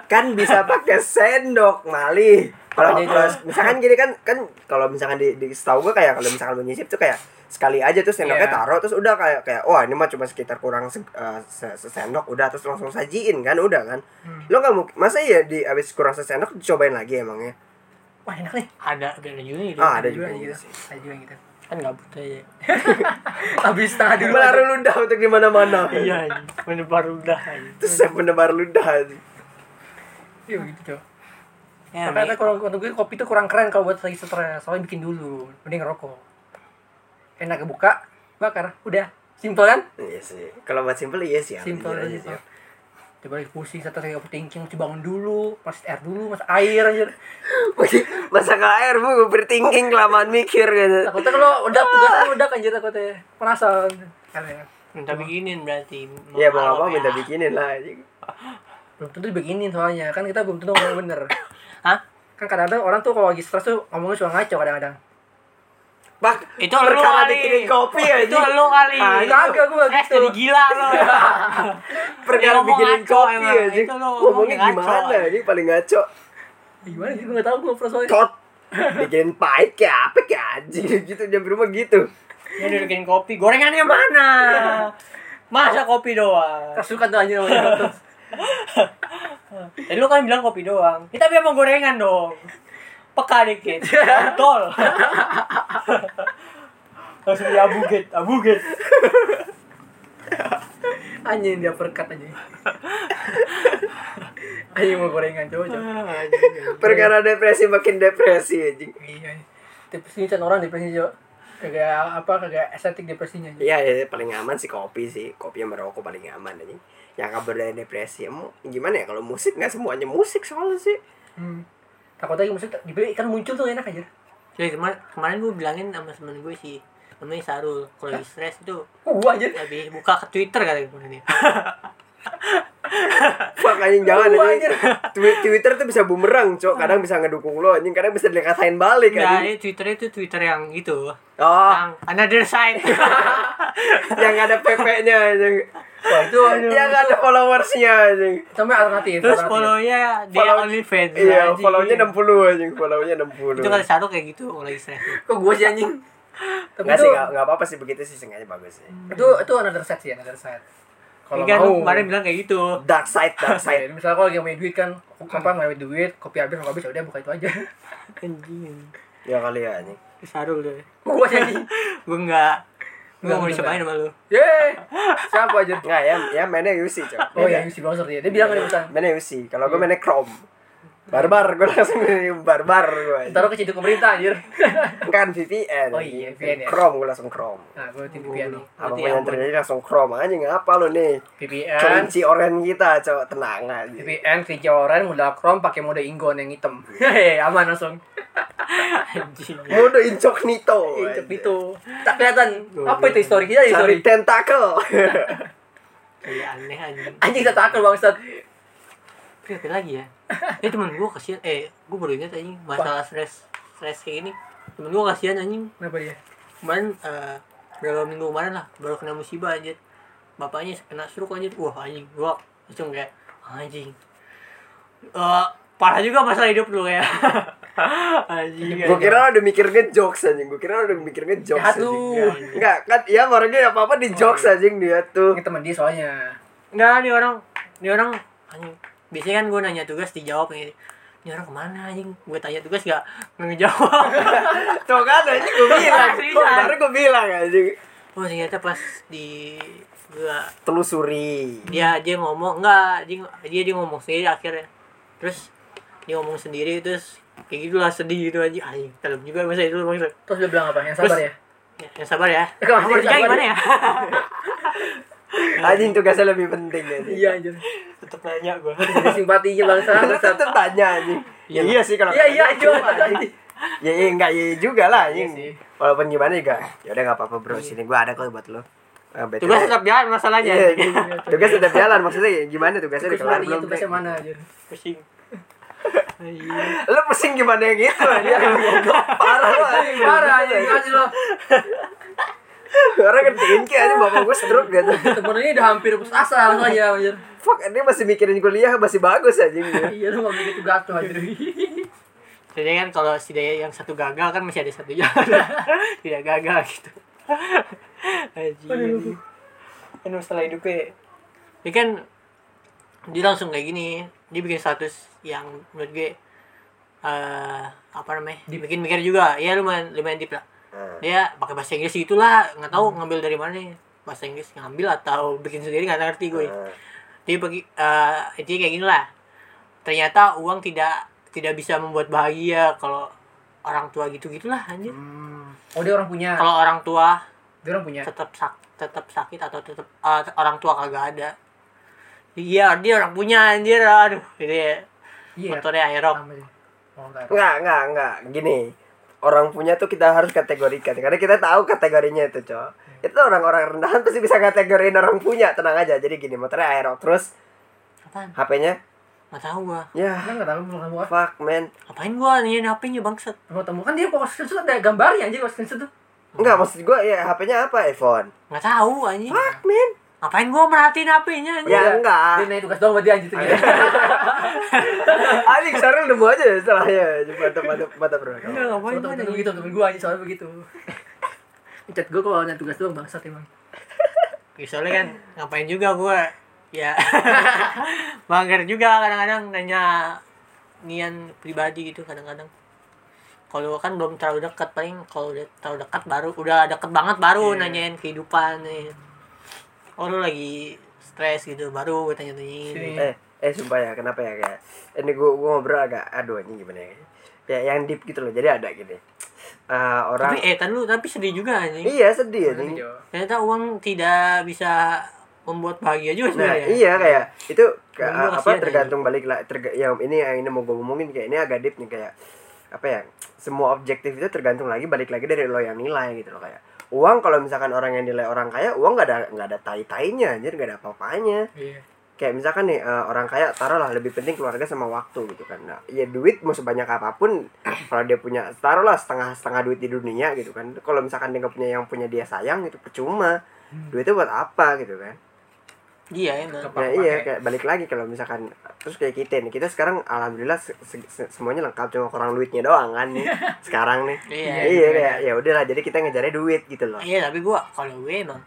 Kan bisa pakai sendok mali kalau Apa kalau misalkan gini kan kan kalau misalkan di di setahu gue kayak kalau misalkan mau nyisip tuh kayak sekali aja terus sendoknya Iya. taruh terus udah kayak kayak wah ini mah cuma sekitar kurang se, eh, se- sesendok udah terus langsung sajiin kan udah kan Hmm. lo nggak mungkin masa ya di abis kurang sesendok dicobain lagi emangnya Wah enak nih. ada ada juga gitu Ah, ada juga juga gitu. sih. Ada juga gitu. Kan nggak butuh ya Habis setengah dulu. menaruh ludah untuk di mana mana iya anjing. menebar udah anjing. terus saya menebar ludah. Iya begitu, Cok. ya Mi. kalau untuk gue kopi itu kurang keren kalau buat lagi stres. Soalnya bikin dulu, mending ngerokok. Enak kebuka, bakar, udah. Simpel kan? iya sih kalau buat simple iya sih Simpel aja sih. Coba lagi pusing, satu kayak overthinking, mesti bangun dulu, masak air dulu, masak air aja. masak air bu bertingking kelamaan mikir gitu Takutnya kalau udah tugasnya udah kan jadi takutnya penasaran. Minta bikinin berarti ya mau Kalau apa minta ya. bikinin lah anjing. belum tentu dibeginin soalnya kan kita belum tentu ngomong bener. hah Kan kadang-kadang orang tuh kalau lagi stres tuh ngomongnya suka ngaco kadang-kadang. Bak, itu lu kali. kopi ya itu lu kali. Ah, kagak gue eh gitu. jadi gila lo perkara ngomong bikinin ngaco kopi emang. ya Itu lu ngomongnya ngomong ngaco. gimana ini paling ngaco. Gimana sih? Gue gak tau gue pernah soalnya. tot bikinin pahit kayak apa kayak anjing. Gitu jam rumah gitu. Dia udah bikin kopi. Gorengannya mana? Masa kopi doang? Kasukan tuh anjir namanya. Tadi lu kan bilang kopi doang. Kita tapi emang gorengan dong. Peka dikit. Tol. Langsung di abuget, abuget. Anjing dia perkat aja. Anjing mau gorengan coba coba. perkara depresi makin depresi anjing Iya. Depresi kan orang depresi coba. Kagak apa kagak estetik depresinya. Iya, ya, paling aman sih kopi sih. Kopi sama rokok paling aman anjing. Yang kabar dari depresi, emang gimana ya kalau musik nggak semuanya musik soalnya sih. Hmm. Takut lagi musik dibeli kan muncul tuh enak aja. Jadi kemarin, kemarin gue bilangin sama temen gue sih namanya Sarul kalau lagi stres itu gua aja. habis buka ke Twitter kali kemarin dia Fuck anjing jangan Wah, anjing. Twi- Twitter tuh bisa bumerang, cok. Kadang bisa ngedukung lo anjing, kadang bisa dikatain balik Nah, anjing. ini Twitter itu Twitter yang itu Oh, yang another side yang ada PP-nya anjing. Wah, itu Yang ada followersnya anjing. sampai alternatif. terus alternatif. follow-nya dia Follow- only fans Iya, follow-nya 60 anjing, follow-nya 60. itu kali Sarul kayak gitu lagi stres Kok gua sih anjing? Tapi Enggak itu sih, enggak apa-apa sih begitu sih sengaja bagus sih. itu itu another side sih, another side. Kalau kan mau kemarin bilang kayak gitu Dark side, dark side. misalnya kalau lagi punya duit kan, apa punya duit, kopi habis, kopi habis, ya udah buka itu aja. anjing Ya kali ya anjing. Sarul deh Gua anjing. gue enggak gue Enggak, mau dicobain sama lu Yeay. Siapa aja? Enggak ya, ya mainnya UC, cok. Oh iya, si Bouncer dia. Dia bilang kan. Mainnya UC. Kalau gue mainnya Chrome. Barbar, gue langsung barbar gue. Taruh ke situ pemerintah anjir. kan VPN. Oh iya, VPN ya. Chrome gue langsung Chrome. Nah, gue tim VPN nih. Apa Berarti yang terjadi langsung Chrome anjing apa lu nih? VPN, Kelinci oren kita, cok tenang aja. VPN, kelinci oren, modal Chrome, pakai mode Ingon yang hitam. Hehehe, aman langsung. Mode incognito. Itu. Tak kelihatan. Apa itu histori kita Cari histori? tentakel. kayak aneh anjing Anjing tak takut bangsat. Apa lagi ya? Eh temen gue kasihan, eh gue baru ingat anjing masalah stres stres kayak gini. Temen gue kasihan anjing. Kenapa dia? Kemarin eh berapa minggu kemarin lah baru kena musibah anjir. Bapaknya kena stroke anjir. Wah anjing, gue langsung kayak anjing. Eh parah juga masalah hidup lu ya. anjing. Gue kira lo udah mikir ngejokes anjing. Gue kira lo udah mikir ngejokes anjing. lu. Enggak, kan iya orangnya apa-apa di jokes anjing dia tuh. Ini teman dia soalnya. Enggak, nih orang, nih orang anjing. Biasanya kan gue nanya tugas dijawab kayak gini. Ini orang ke mana anjing? Gue tanya tugas gak ngejawab. Tuh kan anjing gue bilang. Seriusan. Baru gue bilang anjing. oh ternyata pas di gua Telusuri. dia dia ngomong enggak dia dia dia ngomong sendiri akhirnya terus dia ngomong sendiri terus kayak gitulah sedih gitu aja anjing dalam juga masa itu maksud Terus dia bilang apa? Yang sabar Terus- ya. ya, yang sabar ya kamu kamu sabar kerja gimana ya? ya Anjing tugasnya lebih penting anjing. Iya anjir. Tetep nanya gua Jadi simpatinya bangsa. Lu tetep tanya anjing. Ya iya sih kalau Iya iya. Ya iya enggak iya juga lah Iya anjing. sih. Walaupun gimana juga. Ya udah enggak apa-apa bro, sini gua ada kok buat lo. BTW. tugas tetap jalan masalahnya Iya, tugas tetap jalan maksudnya gimana tugasnya udah kelar Iya belum? tugasnya mana anjir. pusing Iya. Lo pusing gimana yang gitu anjing? Parah lo. Parah kasih lo. Orang ngertiin kayak anjing bapak gua stroke gitu. Temen ini udah hampir putus asa langsung aja anjir. Fuck, dia masih mikirin kuliah masih bagus anjing. Iya lu mau bikin tugas tuh anjir. jadi kan kalau si Daya yang satu gagal kan masih ada satu yang tidak gagal gitu Anjing. kan masalah hidupnya dia kan dia langsung kayak gini dia bikin status yang menurut gue eh apa namanya dibikin mikir juga ya lumayan lumayan deep lah Nah, dia pakai bahasa Inggris gitulah nggak tahu ngambil dari mana bahasa Inggris ngambil atau bikin sendiri nggak ngerti gue nah. dia bagi eh intinya kayak gini lah ternyata uang tidak tidak bisa membuat bahagia kalau orang tua gitu gitulah anjir Hmm. Oh dia orang punya. kalau orang tua Dia orang punya. tetap sak tetap sakit atau tetap eh, orang tua kagak ada iya dia orang punya anjir aduh ini Iya. motornya aerok. Oh. Enggak, enggak, enggak. Gini, orang punya tuh kita harus kategorikan karena kita tahu kategorinya itu, Cok. Itu orang-orang rendahan pasti bisa kategoriin orang punya, tenang aja. Jadi gini, motornya aero terus apaan HP-nya nggak tahu gua ya Kan enggak tahu fuck man. ngapain gua nih HP-nya bangsat Mau temu kan dia pas screenshot ada gambarnya anjir pas screenshot tuh. Enggak, maksud gua ya HP-nya apa? iPhone. nggak tahu anjing Fuck man. Ngapain gua merhatiin HP-nya anjing Ya Dia enggak. naik tugas doang buat dia anjir tuh. Anjing Sarul nemu aja setelahnya. Mantap, mantap, mantap, bro. Enggak, ngapain temen begitu, temen gua anjir soalnya begitu. Chat gua kalau nanya tugas doang bangsat emang. Ya, soalnya kan ngapain juga gua ya mager juga kadang-kadang nanya nian pribadi gitu kadang-kadang kalau kan belum terlalu dekat paling kalau udah terlalu dekat baru udah deket banget baru Iya. nanyain kehidupan nih oh lu lagi stres gitu baru gue tanya-tanyain. Sini. eh eh sumpah ya kenapa ya kayak ini gua gua ngobrol agak aduh ini gimana ya? Kayak yang deep gitu loh jadi ada gini. Eh, orang tapi eh kan lu tapi sedih juga anjing. Iya sedih anjing. ternyata uang tidak bisa membuat bahagia juga Nah sebenarnya iya kayak itu ke- apa tergantung balik lah terga, yang ini yang ini mau gue ngomongin kayak ini agak deep nih kayak apa ya semua objektif itu tergantung lagi balik lagi dari lo yang nilai gitu loh kayak uang kalau misalkan orang yang nilai orang kaya uang nggak ada nggak ada tai tainya anjir nggak ada apa apanya Iya. kayak misalkan nih eh, orang kaya taruhlah lebih penting keluarga sama waktu gitu kan. Nah, ya duit mau sebanyak apa pun kalau dia punya taruhlah setengah setengah duit di dunia gitu kan. Kalau misalkan dia nggak punya yang punya dia sayang itu percuma. Duitnya buat apa gitu kan iya emang Nah pakai? iya kayak balik lagi kalau misalkan terus kayak kita nih kita sekarang alhamdulillah se- se- se- semuanya lengkap cuma kurang duitnya doang kan nih sekarang nih. Iya, iya iya. kayak ya udahlah jadi kita ngejarnya duit gitu loh. Iya tapi gua kalau gue emang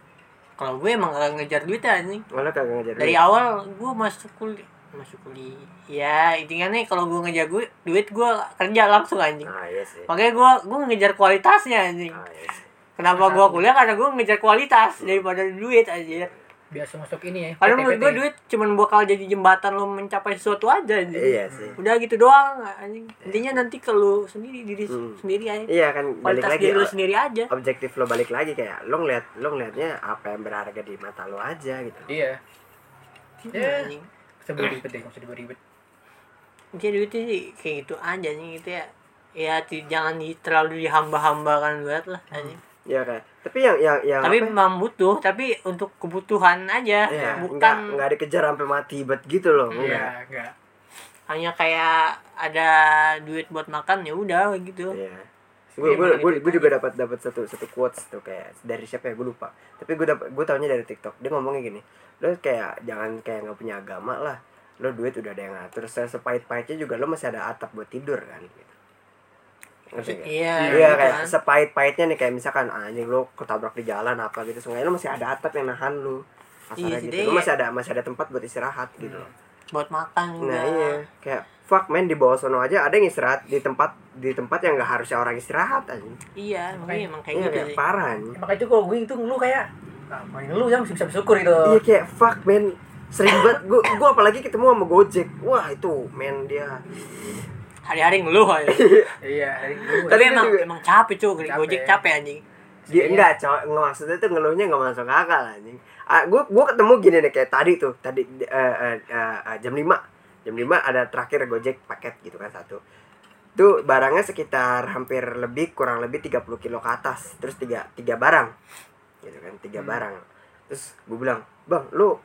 kalau gue emang gak ngejar duit anjing. Malah kagak ngejar dari duit. awal gue masuk kuliah masuk kuliah. Ya intinya nih kalau gue ngejar gue duit gue kerja langsung anjing. Ah iya sih. Makanya gue gue ngejar kualitasnya anjing. Ah iya sih. Kenapa gue kuliah? Karena gue ngejar kualitas daripada duit aja biasa masuk ini ya karena menurut gue duit cuman bakal jadi jembatan lo mencapai sesuatu aja anjing. Iya sih. Udah gitu doang anjing. Intinya nanti ke lu sendiri diri Hmm. sendiri aja iya kan balik kualitas lagi diri lu o- sendiri aja. objektif lo balik lagi kayak lo ngeliat lo ngeliatnya apa yang berharga di mata lo aja gitu. Iya. Ya. sebelum ribet deh nggak usah dibuat ribet. Jadi duit sih kayak gitu aja nih gitu ya. Ya jangan terlalu dihamba-hambakan banget lah anjing. ya kayak tapi yang yang yang tapi apa? memang butuh tapi untuk kebutuhan aja Iya, nggak bukan nggak dikejar sampai mati bet gitu loh Hmm. enggak iya enggak hanya kayak ada duit buat makan ya udah gitu Iya. Iya, Gue gue gue gue juga dapat dapat satu satu quotes tuh kayak dari siapa ya gue lupa. Tapi gue dapat gue tahunya dari TikTok. Dia ngomongnya gini, lo kayak jangan kayak nggak punya agama lah. Lo duit udah ada yang ngatur. Saya sepahit-pahitnya juga lo masih ada atap buat tidur kan. Gitu. Iya Iya gitu kayak kan. sepahit-pahitnya nih kayak misalkan anjing lo ketabrak di jalan apa gitu. Seenggaknya lo masih ada atap yang nahan lo. Iya gitu. Lo masih ada masih ada tempat buat istirahat gitu loh. buat makan juga Nah iya kayak fuck man di bawah sono aja ada yang istirahat di tempat di tempat yang nggak harusnya orang istirahat aja. iya makanya emang kayak Iya gitu kayak parah. Ya, makanya itu kalau gue itu ngeluh kayak ah, main ngeluh ya mesti bisa bersyukur gitu Iya kayak fuck man sering banget gue gue apalagi ketemu sama Gojek wah itu men dia hari-hari ngeluh aja. Iya tapi emang emang capek cuy gojek capek anjing. Dia enggak cowok maksudnya tuh ngeluhnya nggak masuk akal anjing. Ah, gue gue ketemu gini nih kayak tadi tuh. Tadi eh, eh, eh, jam 5 jam 5 ada terakhir Gojek paket gitu kan satu. Tuh barangnya sekitar hampir lebih kurang lebih 30 kilo ke atas. Terus tiga tiga barang. Gitu kan tiga Hmm. barang. Terus gue bilang bang lu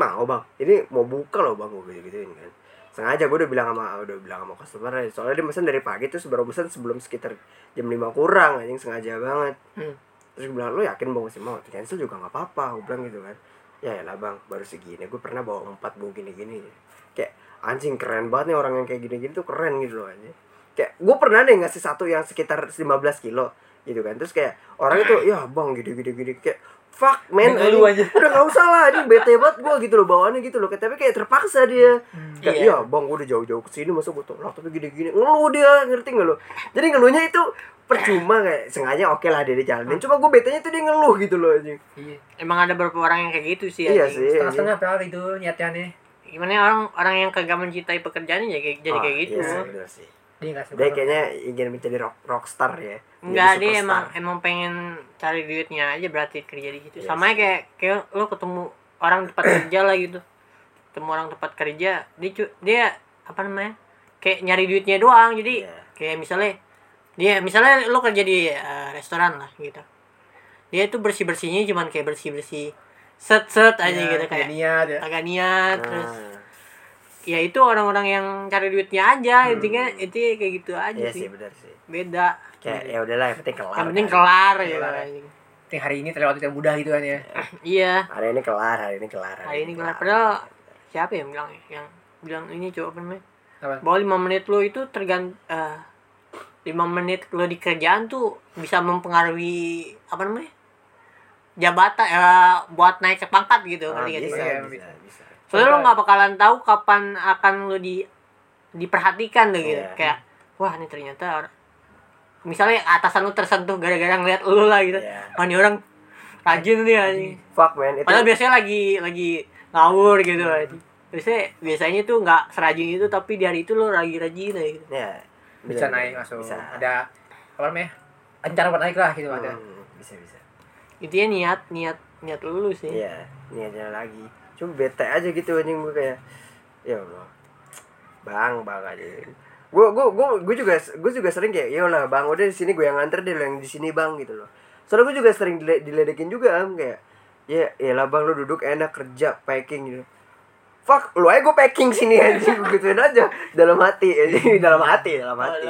mau bang? Ini mau buka loh bang gue gitu gituin kan sengaja gue udah bilang sama udah bilang sama customer soalnya dia pesan dari pagi terus baru pesan sebelum sekitar jam 5 kurang anjing sengaja banget. Hmm. terus gue bilang lu yakin bang masih mau cancel juga nggak apa-apa gue bilang gitu kan. Ya lah bang baru segini gue pernah bawa empat bawa gini-gini. Kayak anjing keren banget nih orang yang kayak gini-gini tuh keren gitu loh anjing. Kayak gue pernah deh ngasih satu yang sekitar 15 kilo gitu kan. Terus kayak orang itu ya bang gini gini gini kayak fuck man Ngeluh anjing. aja. udah gak usah lah anjing bete banget gue gitu loh bawaannya gitu loh. Kayak- tapi kayak terpaksa dia. Kayak Iya. iya bang gue udah jauh-jauh ke sini masa gue tolak tapi gini-gini. Ngeluh dia ngerti gak lo? Jadi ngeluhnya itu percuma kayak sengaja oke lah dia dijalanin cuma gue betenya tuh dia ngeluh gitu loh anjing. Iya. Emang ada beberapa orang yang kayak gitu sih iya anjing. sih. Setengah-setengah padahal itu niatnya gimana ya, orang orang yang kagak mencintai pekerjaannya ya kayak jadi Ah, kayak gitu. iya sih, sih. Dia suka dia kayaknya ingin menjadi rock rockstar ya Enggak, dia emang emang pengen cari duitnya aja berarti kerja di situ. Iya Sama kayak kayak lo ketemu orang tempat kerja lah gitu. Ketemu orang tempat kerja, dia cu- dia apa namanya? Kayak nyari duitnya doang. Jadi Iya. kayak misalnya dia misalnya lo kerja di eh, restoran lah gitu. Dia itu bersih-bersihnya cuman kayak bersih-bersih set-set aja Iya, gitu kayak niat ya agak niat terus nah, ya itu orang-orang yang cari duitnya aja intinya itu kayak gitu aja iya sih. sih benar sih. Beda. Kayak ya udahlah yang penting kelar yang penting kan. kelar ya. Kelar. Penting hari ini terlewati yang mudah gitu kan ya. Iya. Hari ini kelar hari ini kelar hari ini kelar. padahal siapa yang bilang ya? yang bilang ini coba apa namanya? Apa? Bahwa lima menit lo itu tergant eh, lima menit lo di kerjaan tuh bisa mempengaruhi apa namanya? Jabatan eh, buat naik ke pangkat gitu. Ah, ngerti nggak sih? bisa, Iya, bisa, bisa. Soalnya lo nggak bakalan tahu kapan akan lo di diperhatikan tuh gitu. Iya. kayak wah ini ternyata misalnya atasan lo tersentuh gara-gara ngeliat lo lah gitu. Iya. wah ini orang rajin nih anjing. Fuck man. Itu padahal biasanya lagi lagi ngawur gitu anjing. Biasanya biasanya tuh nggak serajin itu tapi di hari itu lo lagi rajin aja gitu. Ya bisa bener, naik masuk bisa. Ada apa namanya rencana buat naik lah gitu ada. Hmm, bisa bisa. Intinya niat niat niat lu sih. Iya niatnya lagi cuma bete aja gitu anjing gue kayak ya Allah bang bang aja. Gue gue gue gue juga gue juga sering kayak ya lah bang udah di sini gue yang nganter deh lo yang di sini bang gitu loh. Soalnya gue juga sering dile- diledekin juga am kayak ya ya lah bang lo duduk enak kerja packing gitu. Fuck lu aja gue packing sini anjing gue gituin aja. Dalam hati anjing dalam hati dalam hati.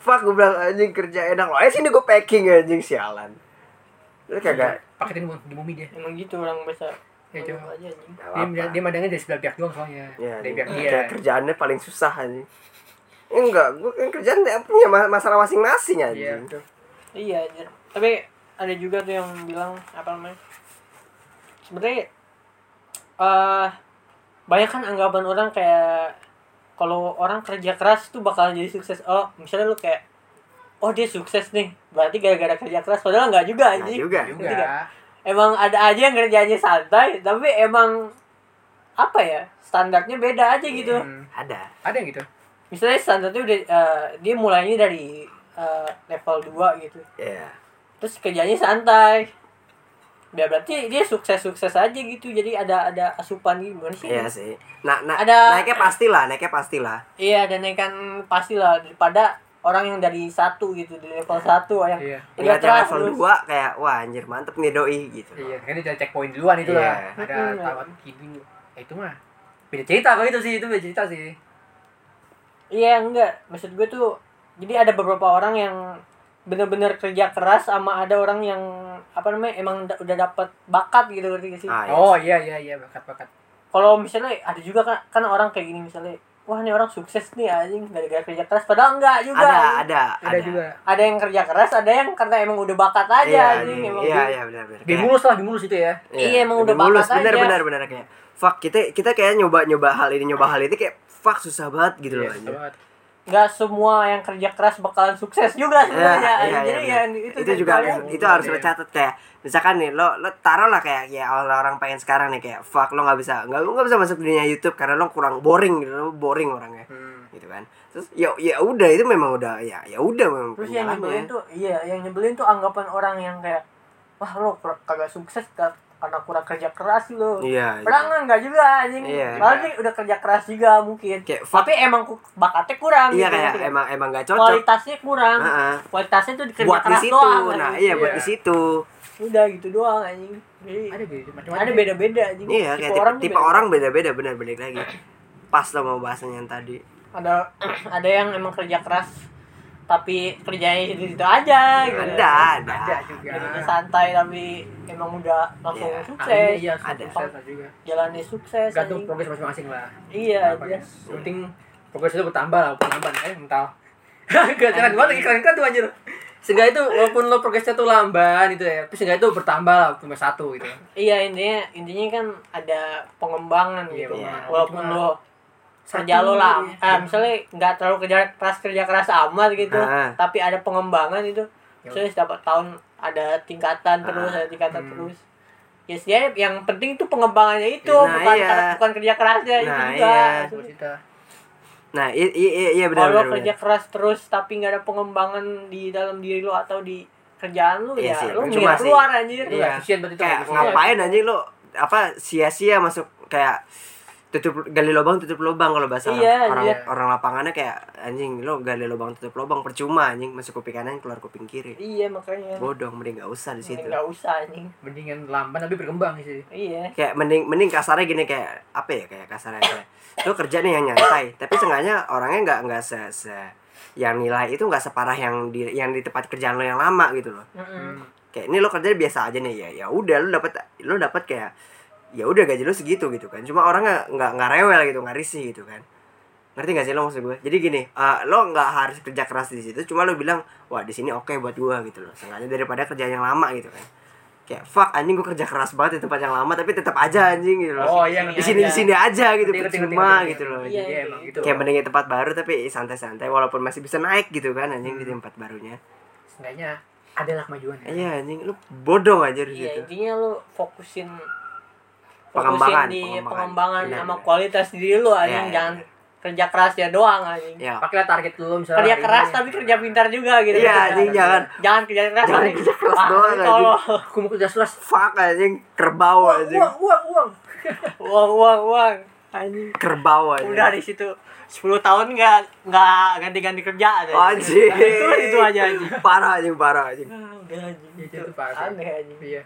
Fuck gue bilang anjing kerja enak lo aja sini gue packing anjing sialan. Lu kagak paketin di bumi dia. Emang gitu orang biasa Ya, coba. aja dia, dia madangnya dari sebelah pihak doang soalnya Ya, dari dia, pihak dia kayak kerjaannya paling susah. Ya, enggak, gue kan kerjaan dia punya ma- masalah masing-masing iya betul. Iya, anjir. Tapi ada juga tuh yang bilang apa namanya? Sebenarnya eh banyak kan anggapan orang kayak kalau orang kerja keras tuh bakal jadi sukses. Oh, misalnya lu kayak oh dia sukses nih. Berarti gara-gara kerja keras padahal enggak juga Nah, juga. Juga nggak? Emang ada aja yang kerjanya santai, tapi emang apa ya? Standarnya beda aja gitu. Hmm, Ada. ada yang gitu Misalnya standarnya udah eh, dia mulainya dari eh, level 2 gitu. Iya. terus kerjanya santai ya berarti dia sukses-sukses aja gitu jadi ada ada asupan gitu gimana sih Iya sih. Nah, nah Ada- naiknya pastilah, naiknya pastilah. iya ada naikan pasti lah daripada orang yang dari satu gitu di level satu yang iya. yang keras level terus. 2 kayak wah anjir mantep nih doi gitu. iya kan dia checkpoint duluan itu lah. Iya. ada Mm-mm. tamat gini ya itu mah beda cerita kalau itu sih itu beda cerita sih. Iya enggak. Maksud gue tuh jadi ada beberapa orang yang bener-bener kerja keras sama ada orang yang apa namanya emang da- udah dapat bakat gitu ngerti gak sih? Ah, iya. oh iya iya iya bakat bakat kalau misalnya ada juga kan kan orang kayak gini misalnya wah ini orang sukses nih anjing gara-gara kerja keras padahal enggak juga Ada, anjing. ada, ada juga ada yang kerja keras ada yang karena emang udah bakat aja Iya, anjing iya, emang iya, iya, benar benar. lebih mulus lah lebih mulus itu ya Iya, emang udah lebih mulus, bakat benar aja. benar benar kayak fuck kita kita kayak nyoba nyoba hal ini nyoba hal itu kayak fuck susah banget gitu loh Iya, anjir. banget. Nggak semua yang kerja keras bakalan sukses juga Iya, sebenarnya iya, iya, jadi ya benar. itu, itu, juga harus itu harus lo catat kayak misalkan nih lo lo taruh lah kayak ya orang-orang pengen sekarang nih kayak fuck lo nggak bisa nggak lo nggak bisa masuk dunia YouTube karena lo kurang boring gitu lo boring orangnya Hmm. gitu kan terus ya ya udah itu memang udah ya ya udah memang terus yang nyebelin tuh iya yang nyebelin tuh anggapan orang yang kayak wah lo kagak sukses karena kurang kerja keras lo iya Padahal enggak, enggak juga anjing. Iya. Padahal dia udah kerja keras juga mungkin. Kayak Tapi emang bakatnya kurang iya gitu, kayak nggak? emang emang gak cocok kualitasnya kurang. Heeh. Kualitasnya tuh di kerja buat di keras situ doang. nah anjing. iya buat Iya. di situ Udah gitu doang anjing. Jadi ada beda ada beda-beda anjing. iya kayak tipe, tuh tipe beda-beda. orang beda-beda benar balik lagi pas lo mau bahasanya yang tadi ada ada yang emang kerja keras tapi kerjanya itu itu aja gitu. ada ada ada juga santai tapi emang udah langsung Iya. sukses. Ada, iya Ada. sukses juga Jalannya sukses. gantung progres masing-masing lah Iya, Apa, iya. Yang penting progres itu bertambah lah bertambah eh mental gak keren banget lagi keren kan tuh anjir sehingga itu walaupun lo progresnya tuh lamban gitu ya tapi sehingga itu bertambah lah cuma satu gitu Iya intinya intinya kan ada pengembangan Iya, gitu. pengembangan. Walaupun Cuma lo kerja lo lah, iya. ah, misalnya nggak terlalu kerja keras kerja keras amat gitu, Ah. tapi ada pengembangan itu, Ya. terus dapat tahun ada tingkatan terus Ah. ada tingkatan Hmm. terus. Ya sih yang penting itu pengembangannya itu Nah, bukan iya. bukan kerja kerasnya itu Nah, juga. iya. Nah iya iya iya benar Kalau benar kerja keras terus tapi nggak ada pengembangan di dalam diri lo atau di kerjaan lo Iya ya sih, mendingan sih. keluar anjir. Iya. itu kayak ngapain anjing lo apa sia-sia masuk kayak tutup gali lubang tutup lubang kalau bahasa Iya, orang iya. orang lapangannya kayak anjing lo gali lubang tutup lubang percuma anjing masuk kuping kanan keluar kuping kiri Iya makanya. bodoh mending gak usah di situ Nggak usah anjing. mendingan lamban tapi berkembang sih Iya. kayak mending mending kasarnya gini kayak apa ya kayak kasarnya kayak lo kerja nih yang nyantai tapi seenggaknya orangnya nggak nggak se, se yang nilai itu nggak separah yang di yang di tempat kerjaan lo yang lama gitu loh Mm-mm. kayak ini lo kerja biasa aja nih ya ya udah lo dapat lo dapat kayak ya udah gaji lo segitu gitu kan. Cuma orang nggak nggak nggak rewel gitu nggak risih gitu kan. Ngerti gak sih lo maksud gue? Jadi gini eh, lo nggak harus kerja keras di situ cuma lo bilang wah di sini oke buat gue gitu loh. Sengaja daripada kerja yang lama gitu kan. Kayak fuck anjing gue kerja keras banget di tempat yang lama tapi tetap aja anjing gitu loh. Oh iya, di sini di sini aja gitu Ngerti, ngerti, ngerti, percuma ngerti. gitu loh. Iya, Iya, emang gitu. kayak mending di tempat baru tapi santai-santai walaupun masih bisa naik gitu kan anjing di Hmm. tempat barunya. Seenggaknya adalah kemajuan ya. iya anjing lu bodong aja di Iya, situ. intinya lu fokusin Pengembangan, di pengembangan. pengembangan sama benar. kualitas diri lu anjing, Iya, iya, jangan kerja keras ya doang anjing. ya Pakailah target dulu misalnya. Kerja keras tapi kerja pintar juga gitu. Iya, anjing, jangan. jangan kerja keras Jangan anjing. kerja keras Ah, doang, kalau Aku mau kerja keras. fuck anjing kerbau Uang, anjing uang, uang, uang. uang uang uang anjing. kerbau anjing Udah di situ 10 tahun nggak nggak ganti-ganti kerja aja. anjing Itu itu aja anjing. parah anjing parah anjing Ah, Udah anjing. Itu tuh pasti. Aneh anjing. Iya.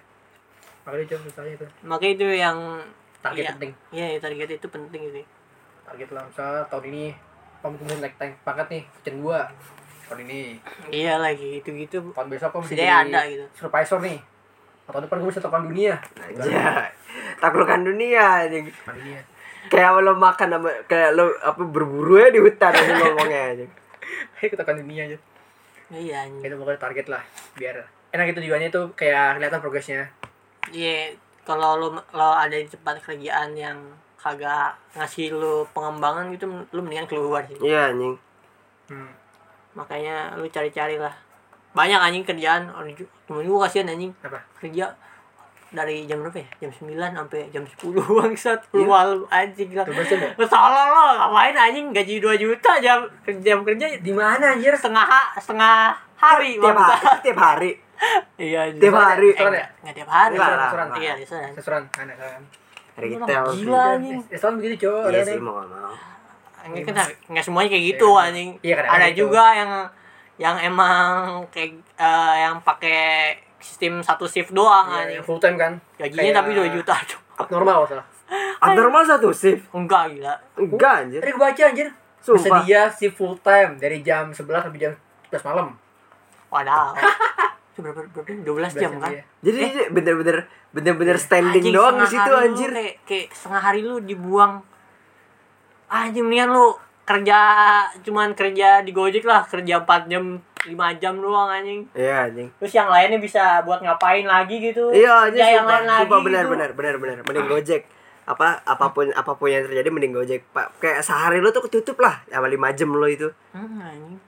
Makanya coba misalnya itu Makanya itu yang target iya, penting. Iya, target itu penting itu. Target lah misalnya tahun ini kamu kemudian naik tank pangkat nih, kitchen gua. Tahun ini, Iya lagi gitu-gitu. tahun besok kamu Setidaknya ada gitu. Supervisor nih. Tahun depan gue bisa topan dunia. aja taklukan dunia anjing dunia. kayak lo makan sama kayak lo apa berburu ya di hutan anjing ngomongnya anjing Ayo kita dunia aja. Iya. Itu pokoknya target lah biar enak itu tujuannya tuh kayak kelihatan progresnya. Iya, kalau lu lo ada di tempat kerjaan yang kagak ngasih lu pengembangan gitu, lu mendingan keluar sih. iya anjing Hmm. Makanya lu cari-cari lah. Banyak anjing kerjaan. Temen gua kasihan anjing Apa? kerja dari jam berapa ya? Jam 9 sampai jam 10 bangsat. Lu malu anjing lah. Salah lo, ngapain anjing gaji 2 juta jam jam kerja Di mana anjir? setengah setengah hari tiap hari tiap hari Iya, tiap hari Eh, ya? nggak tiap hari. Enggak lah. Iya, restoran. Restoran, mana kan? retail Gila anjing. Restoran begitu cowok. iya sih nih. mau mau Enggak kan nggak semuanya kayak gitu Iya, anjing. iya, Ada gitu. juga yang yang emang kayak eh, yang pakai sistem satu shift doang Iya, anjing. full time kan? Gajinya Kayak tapi 2 juta tuh. Abnormal salah. abnormal satu shift Enggak gila. enggak anjir Tadi gue baca anjir. Sumpah. Bersedia shift full time dari jam 11 sampai jam 11 malam. Wadah. Itu berapa berapa 12 jam kan? Iya. jadi dia bener-bener bener-bener standing Anjing, doang di situ lu anjir Kayak, kayak setengah hari lu dibuang. Anjing mendingan lu kerja cuman kerja di Gojek lah, kerja 4 jam 5 jam doang anjing. iya anjing Terus yang lainnya bisa buat ngapain lagi gitu. iya anjing Kerja yang lain lagi sumpah benar gitu. benar benar benar mending gojek apa apa pun apa pun yang terjadi mending gojek pak kayak sehari lo tuh ketutup lah sama lima jam lo itu Hmm, anjing.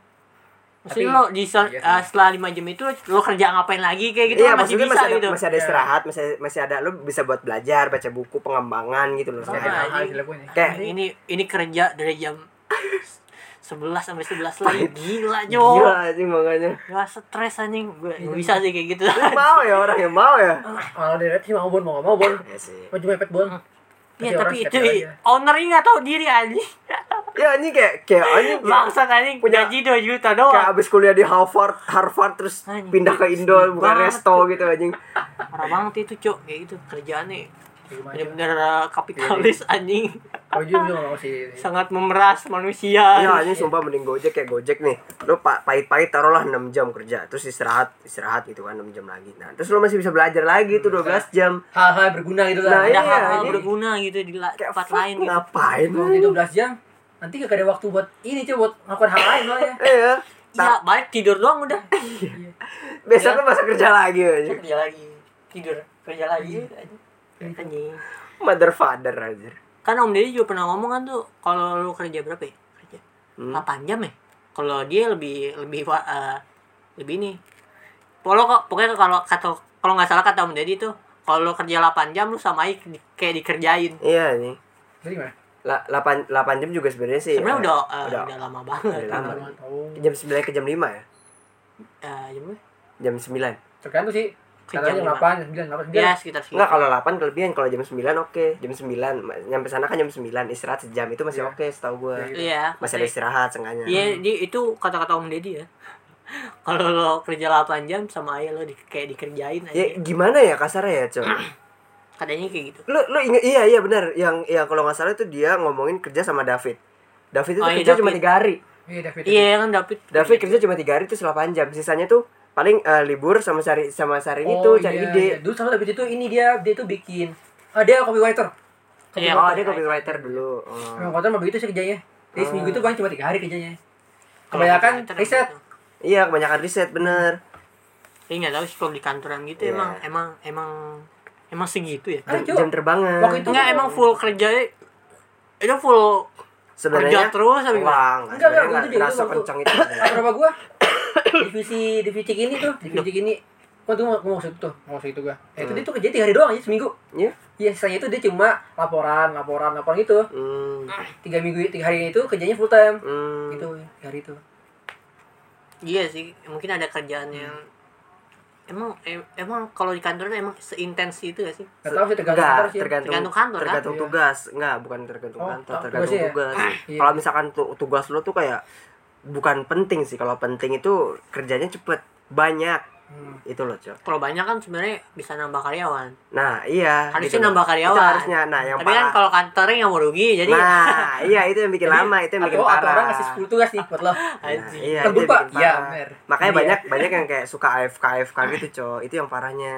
Tapi- Maksudnya lo di Iya eh, setelah 5 jam itu lo kerja ngapain lagi kayak gitu iya masih bisa masih ada, gitu. masih ada istirahat masih masih ada lo bisa buat belajar baca buku pengembangan gitu loh Sama Kayak dilakuin ya. kayak ini ini kerja dari jam 11 sampai 11 lagi gila gila Jo. anjing makanya Gak stres anjing gue Iya. gak bisa sih kayak gitu. Lu mau ya orang yang mau ya Kalau dari sih mau bon, mau nggak mau bon. ya sih Mau cuma mepet bon. Iya tapi itu ownernya nggak tahu diri anjing. Ya ini kayak kayak anjing kayak, Bangsat anjing Punya- gaji 2 juta kayak doang. abis kuliah di Harvard Harvard terus Anjing, pindah ke Indo bukan resto gitu anjing Parah banget itu, Cok. Kayak gitu kerjaannya bener-bener uh, kapitalis anjing. Kalau juga juga nggak mau sih. Sangat memeras manusia. ya anjing sumpah mending gojek kayak gojek nih lo pa pahit-pahit taruhlah 6 jam kerja terus istirahat istirahat gitu kan 6 jam lagi nah terus lo masih bisa belajar lagi tuh 12 jam Hal-hal berguna gitu Nah, lah. Ada iya, hal-hal anjing. berguna gitu di kayak tempat lain gitu. ngapain di 12 jam, nanti gak ada waktu buat ini coba buat melakukan hal lain soalnya. iya Ya, balik tidur doang udah. besok lo masa kerja lagi anjing kerja lagi. Tidur, kerja lagi. Anjing. mother father anjir Kan Om Deddy juga pernah ngomong kan tuh kalau lu kerja berapa ya? Kerja Hmm. 8 jam ya? Kalau dia lebih lebih eh, lebih ini. Pokoknya kok pokoknya kalau kata kalau nggak salah kata Om Deddy tuh kalau lu kerja 8 jam lu sama aja di- kayak dikerjain. iya nih Jadi gimana? La, 8, 8 jam juga sebenarnya sih Sebenarnya eh, udah, eh, udah udah lama banget. udah lama. Oh. jam 9 ke jam 5 ya Eh, jam berapa? jam 9 Tergantung sih. Ke Katanya jam jam 8, jam 9, 8, 9. Ya, sekitar segitu. Enggak kalau 8 kelebihan kalau jam 9 oke jam 9 ma- nyampe sana kan jam 9 istirahat sejam itu masih Iya. oke setahu gua Iya. Iya, masih ada istirahat sengaja Iya, di itu kata-kata Om Deddy ya. Kalau lo kerja 8 jam sama ayah lo di, kayak dikerjain aja. ya gimana ya kasarnya ya coy Katanya kayak gitu. lu lu inget iya iya benar yang yang kalau nggak salah itu dia ngomongin kerja sama David David itu Oh, iya, kerja cuma David. tiga hari Iya, David. Iya kan David. David kerja cuma tiga hari itu 8 jam sisanya tuh paling eh, libur sama cari sama cari itu cari iya, ide iya. Dulu sama David itu ini dia dia tuh bikin ah dia copywriter. Iya, oh copywriter. dia copywriter dulu oh. Konten mah begitu sih kerjanya. Jadi Oh. seminggu itu paling cuma tiga hari kerjanya. Kebanyakan riset. gitu. iya kebanyakan riset bener tapi nggak tahu sih kalau di kantoran gitu Iya. emang emang emang emang segitu ya Ah, jam, jam terbangnya Waktu itu- enggak emang full kerja itu full sebenarnya kerja terus? Wah, Enggak, enggak, enggak, enggak, itu dia, waktu- kencang itu. berapa gua divisi divisi gini tuh divisi gini kok tuh mau mau masuk tuh mau masuk itu gua eh, itu Hmm. dia tuh kerja tiga hari doang aja seminggu Iya. iya sisanya itu dia cuma laporan laporan laporan gitu Hmm. tiga minggu tiga hari itu kerjanya full time Hmm. gitu tiga hari itu iya sih mungkin ada kerjaan yang emang em- emang kalau di kantoran emang seintens itu gak sih nggak tahu sih tergantung Enggak, kantor sih ya. tergantung Tergantung kantor, kan? tergantung Iya. tugas. Enggak, bukan tergantung Oh, kantor, oh, tergantung ya? tugas. Iya. Kalau misalkan tu- tugas lo tuh kayak bukan penting sih. Kalau penting itu kerjanya cepet, banyak. Hmm. Itu loh, Cok. kalau banyak kan sebenarnya bisa nambah karyawan Nah, iya. harusnya gitu nambah karyawan Itu harusnya. Nah, yang tapi kan kalau kantornya nggak mau rugi jadi Nah, iya itu yang bikin Jadi, lama, itu yang bikin atau, atau parah. orang ngasih 10 tugas nih buat lo Nah, iya, yang Iya, parah. bener. Makanya Iya. banyak banyak yang kayak suka AFK AFK gitu, Cok. Itu yang parahnya.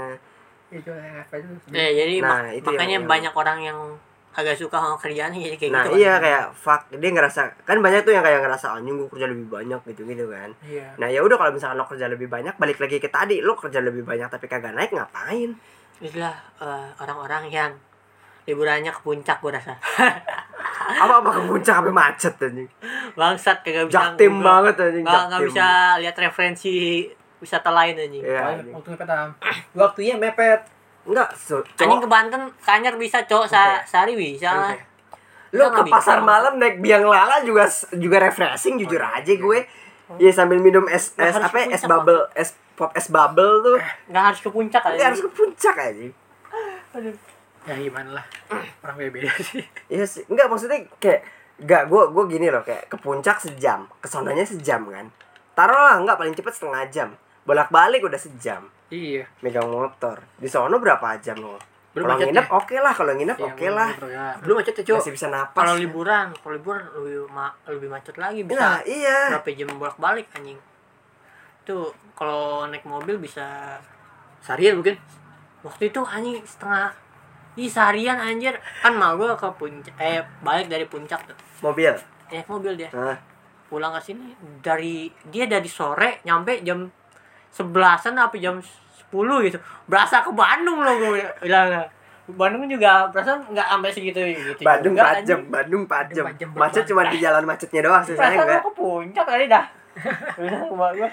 Ya, coba yang apa itu Ya, jadi Nah, mak- itu makanya yang- yang- banyak orang yang agak suka sama kerjaannya jadi kayak Nah, gitu iya kan. kayak fuck dia ngerasa kan banyak tuh yang kayak ngerasa anjing gue kerja lebih banyak gitu gitu kan. iya Nah ya udah kalau misalkan lo kerja lebih banyak balik lagi ke tadi lo kerja lebih banyak tapi kagak naik ngapain? itulah eh, orang-orang yang liburannya ke puncak gue rasa Apa apa ke puncak sampai macet anjing. bangsat kagak bisa Jaktim banget anjing. nggak nggak jaktim. bisa lihat referensi wisata lain anjing Iya. Waktu mepet am waktunya mepet Enggak, so, anjing ke Banten Kanyar bisa cowok sa sehari bisa lah Oke. lo ke pasar malam naik biang lala juga juga refreshing jujur aja gue. Ya sambil minum es es apa ya, es bubble es pop es bubble tuh. nggak harus ke puncak Tapi aja harus ke puncak aja. Aduh. ya gimana lah orang beda beda sih Iya sih, enggak maksudnya kayak enggak gue gue gini loh kayak ke puncak sejam, ke sonanya sejam kan. Taruhlah enggak paling cepet setengah jam. Bolak-balik udah sejam iya. Megang motor. Di sono berapa jam lo? Belum Kalau nginep oke lah, kalau nginep Iya, oke lah. belum macet ya cuy Masih bisa napas. kalau liburan kalau liburan lebih ma- lebih macet lagi Nah, bisa iya. berapa jam bolak balik anjing? Tuh kalau naik mobil bisa seharian mungkin. Waktu itu anjing setengah. Ih seharian anjir. Kan mau gue ke puncak eh balik dari puncak tuh. Mobil. naik mobil dia. Nah, pulang ke sini dari dia dari sore nyampe jam sebelasan apa jam gitu berasa ke Bandung loh gue bilang Bandung juga berasa nggak sampai segitu gitu Bandung juga, 4 jam, anjing. Bandung 4 jam. Bandung 4 jam Macet cuma di jalan macetnya doang sih, saya perasaan enggak. gue ke puncak kali dah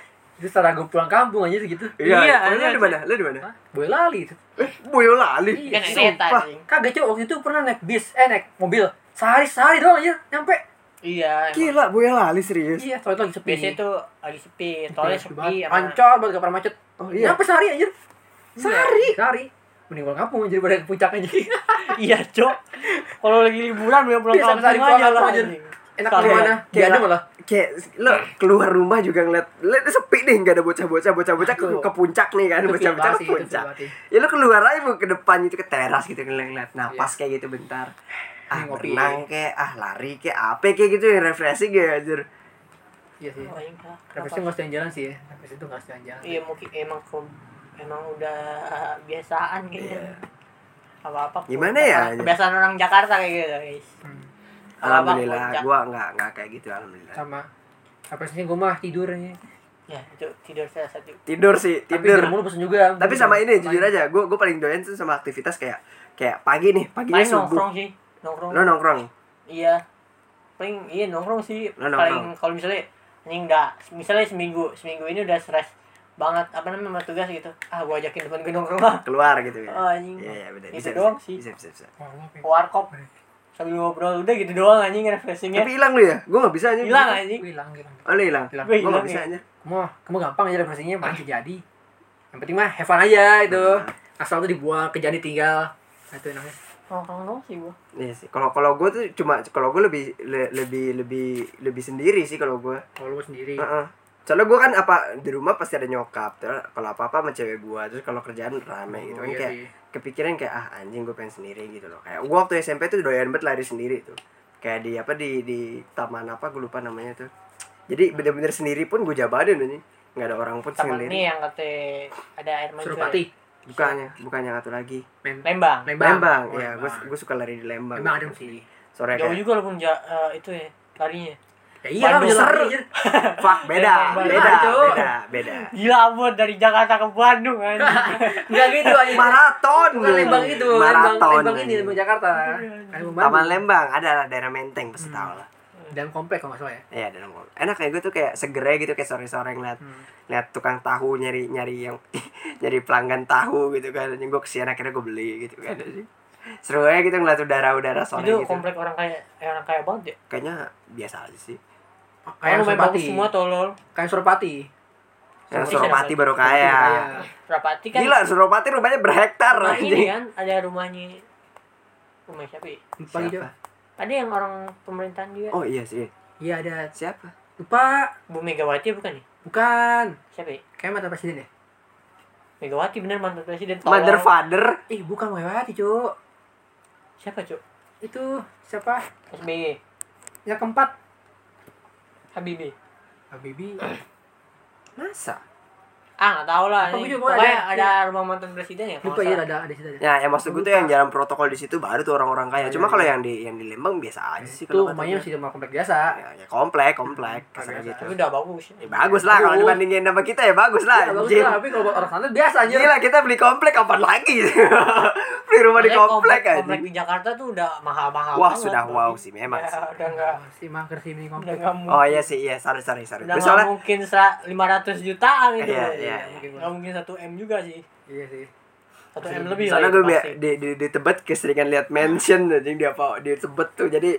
itu setelah gue pulang kampung aja segitu Iya, Iya, lu iya, di mana? Lu di mana? Hah? boy lali itu Eh, Boyolali. Iya, Sumpah. kagak cuy waktu itu pernah naik bis eh naik mobil sehari sehari doang aja nyampe iya. Gila, Boyolali serius. iya soalnya lagi sepi biasanya tuh lagi sepi tolnya sepi Ancol banget gak pernah macet Oh iya. nyampe sehari aja Sehari? sehari mending pulang kampung aja daripada ke puncak aja iya cok kalau lagi liburan ya pulang Bisa kampung sehari aja pulang lah aja. anjing. enak Kalau- di mana kayak- Diadem malah Kayak lo keluar rumah juga ngeliat, liat sepi nih, nggak ada bocah-bocah, bocah-bocah ke, ke puncak nih kan, bocah-bocah ke puncak. Ya lo keluar aja mau ke depan itu ke teras gitu ngeliat napas kayak gitu bentar. Ah ngopi. berenang kayak, ah lari kayak apa kayak gitu yang refreshing ya anjir. iya sih Oh, iya, refreshing nggak jalan-jalan sih ya refreshing itu nggak jalan-jalan iya mungkin emang ke- emang udah biasaan gitu Iya. apa apa Gimana ya? kebiasaan orang Jakarta kayak gitu guys Hmm. Alhamdulillah, gua nggak nggak kayak gitu alhamdulillah. sama refreshing gue mah tidurnya ya itu tidur saya satu Tidur sih, tapi tidur. tidur mulu bosan juga Tapi sama ini jujur aja, gua gua paling doyan tuh sama aktivitas kayak kayak pagi nih, paginya subuh. nongkrong sih nongkrong Lo nongkrong. iya paling iya nongkrong sih Lo nongkrong. paling kalau misalnya ini enggak misalnya seminggu seminggu ini udah stres banget apa namanya sama tugas gitu ah gua ajakin temen gue nongkrong lah keluar gitu ya. Oh, anjing. Iya, iya benar. Itu Bisa, doang bisa, sih. bisa, bisa, bisa. warkop sambil ngobrol udah gitu doang anjing refreshingnya Tapi hilang lu ya? Gua nggak bisa aja. hilang anjing hilang hilang Oh, lu hilang. Hilang. Gua nggak bisa ya. aja. kamu kamu gampang aja refreshingnya pasti jadi yang penting mah have fun aja itu asal tuh dibuang kejadian tinggal Nah, itu enaknya nongkrong dong sih gua Iya sih. Kalau kalau gua tuh cuma kalau gua lebih le- lebih lebih lebih sendiri sih kalau gua. kalau lu sendiri Heeh. Soalnya gua kan apa di rumah pasti ada nyokap. Terus kalau apa-apa sama cewek gua. Terus kalau kerjaan rame gitu Oh, kan iya kayak sih. kepikiran kayak ah anjing gue pengen sendiri gitu loh. Kayak gua waktu SMP tuh doyan banget lari sendiri tuh. Kayak di apa di di taman apa gue lupa namanya tuh. Jadi bener-bener sendiri pun gue jabanin anjing. Nggak ada orang pun temen sendiri. nih yang kata ada air mancur Surupati Bukannya, bukannya satu lagi. Lembang Lembang Lembang, Oh, ya, gue Lembang. gue suka lari di Lembang. Lembang ada sih Sore jauh juga walaupun ja, eh, itu ya larinya Ya iya lah Bandung. bisa Seru. Fuck, beda, Beda, beda, beda, beda. Gila Abon dari Jakarta ke Bandung anjing. Enggak gitu anjir. Maraton. Bukan Lembang itu, Lembang, Maraton. Lembang ini, Lembang Jakarta. Lembang Taman Bandung. Lembang, ada daerah Menteng pasti tahu lah. Dan komplek kalau nggak salah ya. Iya, dalam enak kayak gue tuh kayak segera gitu kayak sore-sore ngeliat Hmm. lihat tukang tahu nyari nyari yang nyari pelanggan tahu gitu kan. Yang gue kesian akhirnya gue beli gitu kan. Seru aja gitu ngeliat udara-udara sore Itu gitu. komplek orang kaya orang kaya banget ya. Kayaknya biasa aja sih. Kayak main bagus Suropati. semua tolol. Kayak Suropati. Yang Suropati Suropati baru Suropati kaya. kaya. Rapati kan Gila, Suropati rumahnya berhektar rumah ini anjing. kan ada rumahnya rumah siapa ya? Lupa gitu. Ada yang orang pemerintahan juga. Oh iya sih. Iya ada. Siapa? Lupa. Bu Megawati bukan nih? Bukan. Siapa ya? Kayak mantan presiden ya? Megawati bener mantan presiden. Mother father. Ih, bukan Mewati, Cuk. Siapa cuk? Itu siapa? SBY. Yang keempat. Habibie. Habibie. Masa? Ah nggak tahu lah. Ini. juga Pokoknya ada- ada rumah mantan presiden ya. Lupa iya ada ada situ. ada. Ya, yang maksud gue tuh yang jalan protokol di situ baru tuh orang-orang kaya. Iya, Cuma iya. kalau yang di yang di Lembang biasa aja sih kalau kata rumahnya masih rumah komplek biasa. ya, ya komplek, komplek, kasar gitu. Udah bagus. Ya, bagus lah kalau dibandingin sama kita ya bagus lah. Ya, bagus lah, tapi kalau orang sana biasa aja. Gila kita beli komplek kapan lagi? beli rumah di komplek aja. komplek di Jakarta tuh udah mahal-mahal. Wah sudah wow sih memang. Ya, sih. udah nggak Si mager sih komplek. nggak mungkin. Oh iya sih iya sorry sorry sorry. Udah nggak mungkin sera- 500 jutaan itu. Iya, iya, iya. Nggak mungkin 1 M juga sih. Iya sih. 1 M lebih soalnya gue itu bi- pasti. di, di, di Tebet keseringan lihat mention anjing dia apa di Tebet tuh jadi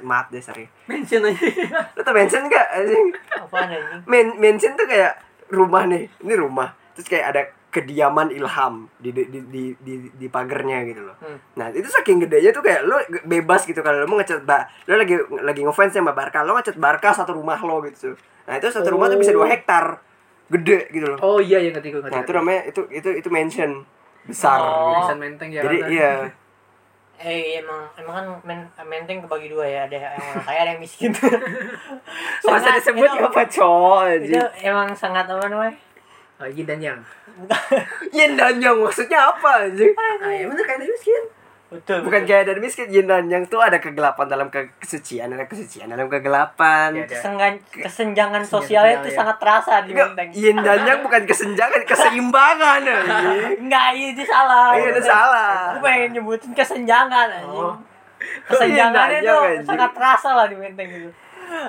maaf deh sorry. Mention aja. Lu tau mention gak anjing? Apaan anjing? Men mention tuh kayak rumah nih, ini rumah. Terus kayak ada kediaman Ilham di di di di, di, di pagernya gitu loh. Hmm. Nah, itu saking gedenya tuh kayak lo bebas gitu kalau lo mau ngecat ba lo lagi lagi ngefans sama Barca, lo ngecat Barca satu rumah lo gitu. Nah, itu satu rumah tuh bisa Oh. dua hektar. Gede gitu loh. Oh iya yang ngerti gue ngerti. Nah, itu namanya itu itu itu mention besar Oh. gitu. Menteng ya. Jadi iya. Eh emang emang kan men, menteng kebagi dua ya ada yang orang kaya ada yang miskin. Masa Sangat- disebut itu- apa coy? Itu emang sangat apa namanya? Oh, yin dan yang. Yin dan yang maksudnya apa anjing? Ah, ya bener kayak dari miskin. Betul. Bukan kayak dari miskin yin dan yang tuh ada kegelapan dalam ke- kesucian, ada kesucian dalam kegelapan. Iya, ada. Kesengan, kesenjangan sosialnya itu ya. sangat terasa di Enggak, menteng. yin dan yang bukan kesenjangan, keseimbangan. Enggak, itu salah. Iya, itu salah. Gue pengen nyebutin kesenjangan anjing. Oh. Kesenjangannya dan tuh yang, anjing. sangat terasa lah di menteng itu.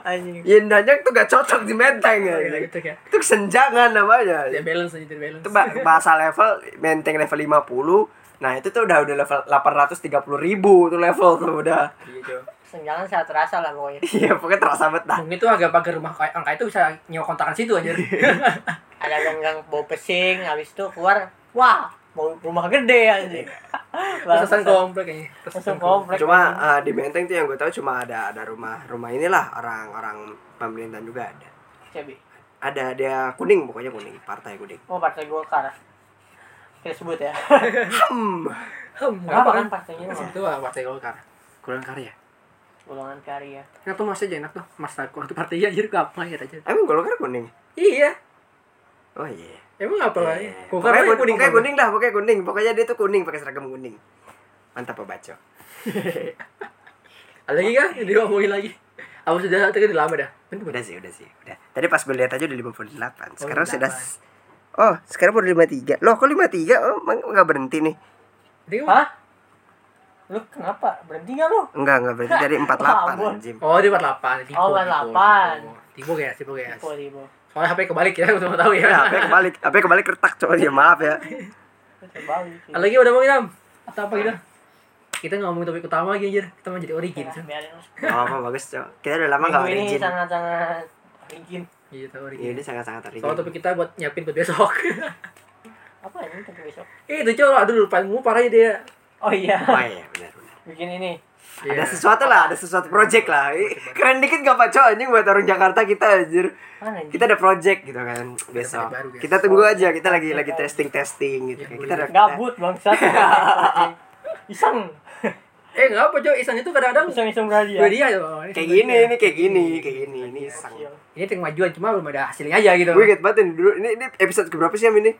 Anjing. Yin dan yang tuh gak cocok di menteng ya. Iya, gitu ya. Itu kesenjangan namanya. Dia balance aja, balance. Itu ba- bahasa level menteng level 50. Nah, itu tuh udah udah level 830 ribu tuh level tuh udah. Iya, Jo. Kesenjangan sangat terasa lah pokoknya. Iya, pokoknya terasa banget dah. Mungkin itu agak pagar rumah kayak angka itu bisa nyewa kontrakan situ aja. Ada gang-gang bau pesing, habis itu keluar, wah, mau rumah gede anjing. Pesan komplek kayaknya. Langsung komplek. Cuma eh, di Menteng tuh yang gue tahu cuma ada ada rumah rumah inilah orang-orang pemerintahan juga ada. Cabi. Ada dia kuning pokoknya kuning partai kuning. Oh, partai Golkar. Kita sebut ya. Hmm. Hmm, Kenapa kan partainya? Itu lah partai Golkar. Kurang karya. Golongan karya. Enak tuh mas aja enak tuh. Mas aku waktu partainya anjir gampang ya aja. Emang Golkar kuning? Iya. Oh iya. Emang apa lah? Iya. Golkar Pokoknya aja kuning, pokoknya apa? kuning dah, pokoknya kuning. Pokoknya dia tuh kuning pakai seragam kuning. Mantap Pak Baco. Ada lagi kan? Yang diomongin lagi. Aku sudah tadi lama dah. Udah sih, udah sih. Udah. Tadi pas gue lihat aja udah 58. Sekarang Oh, sudah 58. Oh, sekarang baru 53. Loh, kok 53? Oh, emang enggak berhenti nih. Dia Hah? Lu kenapa? Berhenti gak lu? Enggak, enggak berhenti dari 48 Ampun. anjing. Oh, dia 48. Tipe, Oh, 48. Tipe guys, tipe guys. Tipe, tipe. Soalnya HP kebalik ya, untuk tahu ya. Ya, HP kebalik, HP kebalik retak coy. Ya maaf ya. Ada lagi udah mau Nam? Atau apa gitu? Kita ngomongin topik utama lagi anjir. Kita mau jadi origin. Ya. Oh, bagus, Cok. Kita udah lama enggak Minggu ini origin. sangat-sangat origin. Iya, tahu Iya, origin. ini sangat-sangat origin. Soal topik kita buat nyiapin buat besok. Apa ini tapi besok? Eh, itu cowok aduh lupa mulu parah ya dia. Oh iya. Oh iya, benar benar. Bikin ini. Iya. Ada sesuatu lah, ada sesuatu project lah. Keren dikit gak Pak Cok anjing buat orang Jakarta kita anjir. Mana ini? Kita ada project gitu kan besok. Kita tunggu aja, kita lagi lagi testing-testing gitu. Ya, Kita ada Gabut bangsat. Iseng. Eh, enggak apa, Cok. Iseng itu kadang-kadang Iseng-iseng berhadiah. Dia loh. kayak gini, ini kayak gini, kayak gini, ini sang. Ini ting majuan cuma belum ada hasilnya aja gitu. Gue inget banget ini dulu, ini, ini episode keberapa sih Am ini?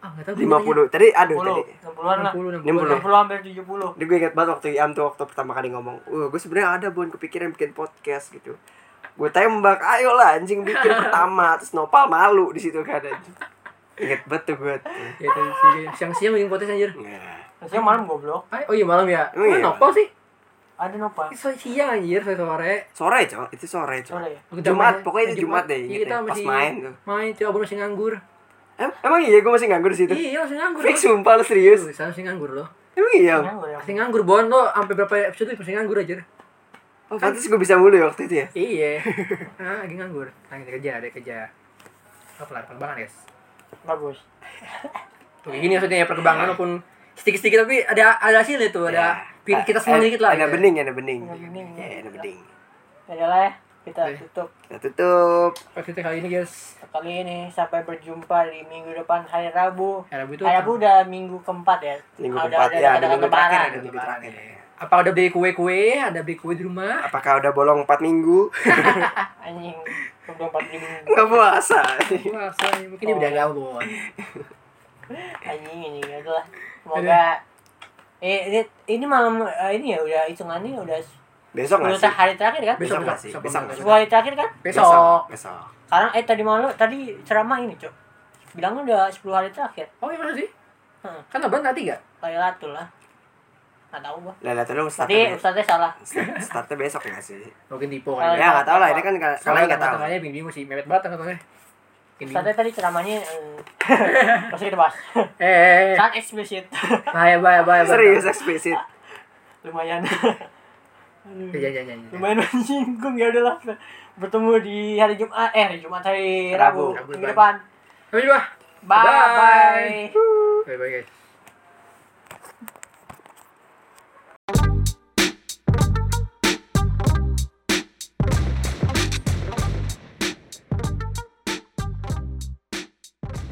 Ah, enggak tahu. 50. Tadi aduh 60, tadi. 60-an lah. 60, 60. 60 hampir 70. Ini gue inget banget waktu Iam tuh waktu pertama kali ngomong, "Wah, gue sebenarnya ada Bon kepikiran bikin podcast gitu." gue tembak ayo lah anjing bikin pertama terus nopal malu di situ kan anjing. inget banget tuh gue sih. Siang-siang bikin podcast anjir. Nah, Maksudnya malam goblok. Oh iya malam ya. Oh Oh, iya. nopal sih. Ada nopal. So, siang anjir, sore sore. sore cok itu sore cok Sore ya. Jumat, pokoknya itu Jumat deh, Iya, kita pas masih main tuh. Main, coba masih nganggur. em, emang iya gue masih nganggur di situ Iya, masih nganggur. fix sumpah lu serius saya masih nganggur loh. emang iya Nganggur ya. Masih nganggur, Bon. Lo sampai berapa episode masih nganggur aja. oh pantas gue bisa mulu ya waktu itu ya Iya. Nah, lagi nganggur. Nah, kita kerja, ada kerja. Oh, pelan perkembangan, guys. Bagus. Tuh, gini maksudnya ya perkembangan walaupun sedikit-sedikit tapi ada ada hasilnya tuh, ada Ya. kita senang Eh, dikit lah. ada gitu. bening ada bening Ada bening, ya ya. ada bening Ya lah ya. Kita Oke. tutup kita tutup Pas kita kali ini, guys. kali ini sampai berjumpa di minggu depan hari Rabu. Hari Rabu itu Hari Rabu udah minggu keempat ya. minggu Ada- keempat ada- ya ada ada minggu lebaran. terakhir ada minggu terakhir Apa udah beli kue-kue? Ada beli kue di rumah? apakah udah bolong 4 minggu Anjing. Udah empat minggu. nggak puasa Puasa, mungkin dia udah gaul, Bon. Anjing anjing itu lah. Semoga eh ini, ini malam eh, ini ya udah hitungannya udah besok nggak 10 sih hari terakhir kan? besok Besok, nggak sih besok, besok besok. 10 hari terakhir kan? Besok. besok Sekarang eh tadi malam tadi ceramah ini, Cok. Bilangnya udah 10 hari terakhir. Oh, iya sih? Heeh. Kan lebaran tadi enggak? Lailatul lah. Enggak tahu gua. dulu Tadi startnya ustaznya salah. startnya besok nggak sih Mungkin tipu kan. ya nggak tahu lah ini kan kal- kalian Soalnya nggak tahu tengahnya bingung sih, mepet banget tengah-tengahnya. Bingung. Ustaznya tadi ceramahnya eh, masih kita bahas. Eh, eh, eh. Sangat eksplisit. Bahaya, bahaya, bahaya. serius eksplisit Lumayan. Ya, ya, ya, ya, ya. Lumayan menyinggung ya udahlah. Bertemu di hari Jumat eh hari Jumat hari Rabu. Rabu, Rabu minggu depan. depan. Sampai jumpa. Bye bye. Bye bye guys.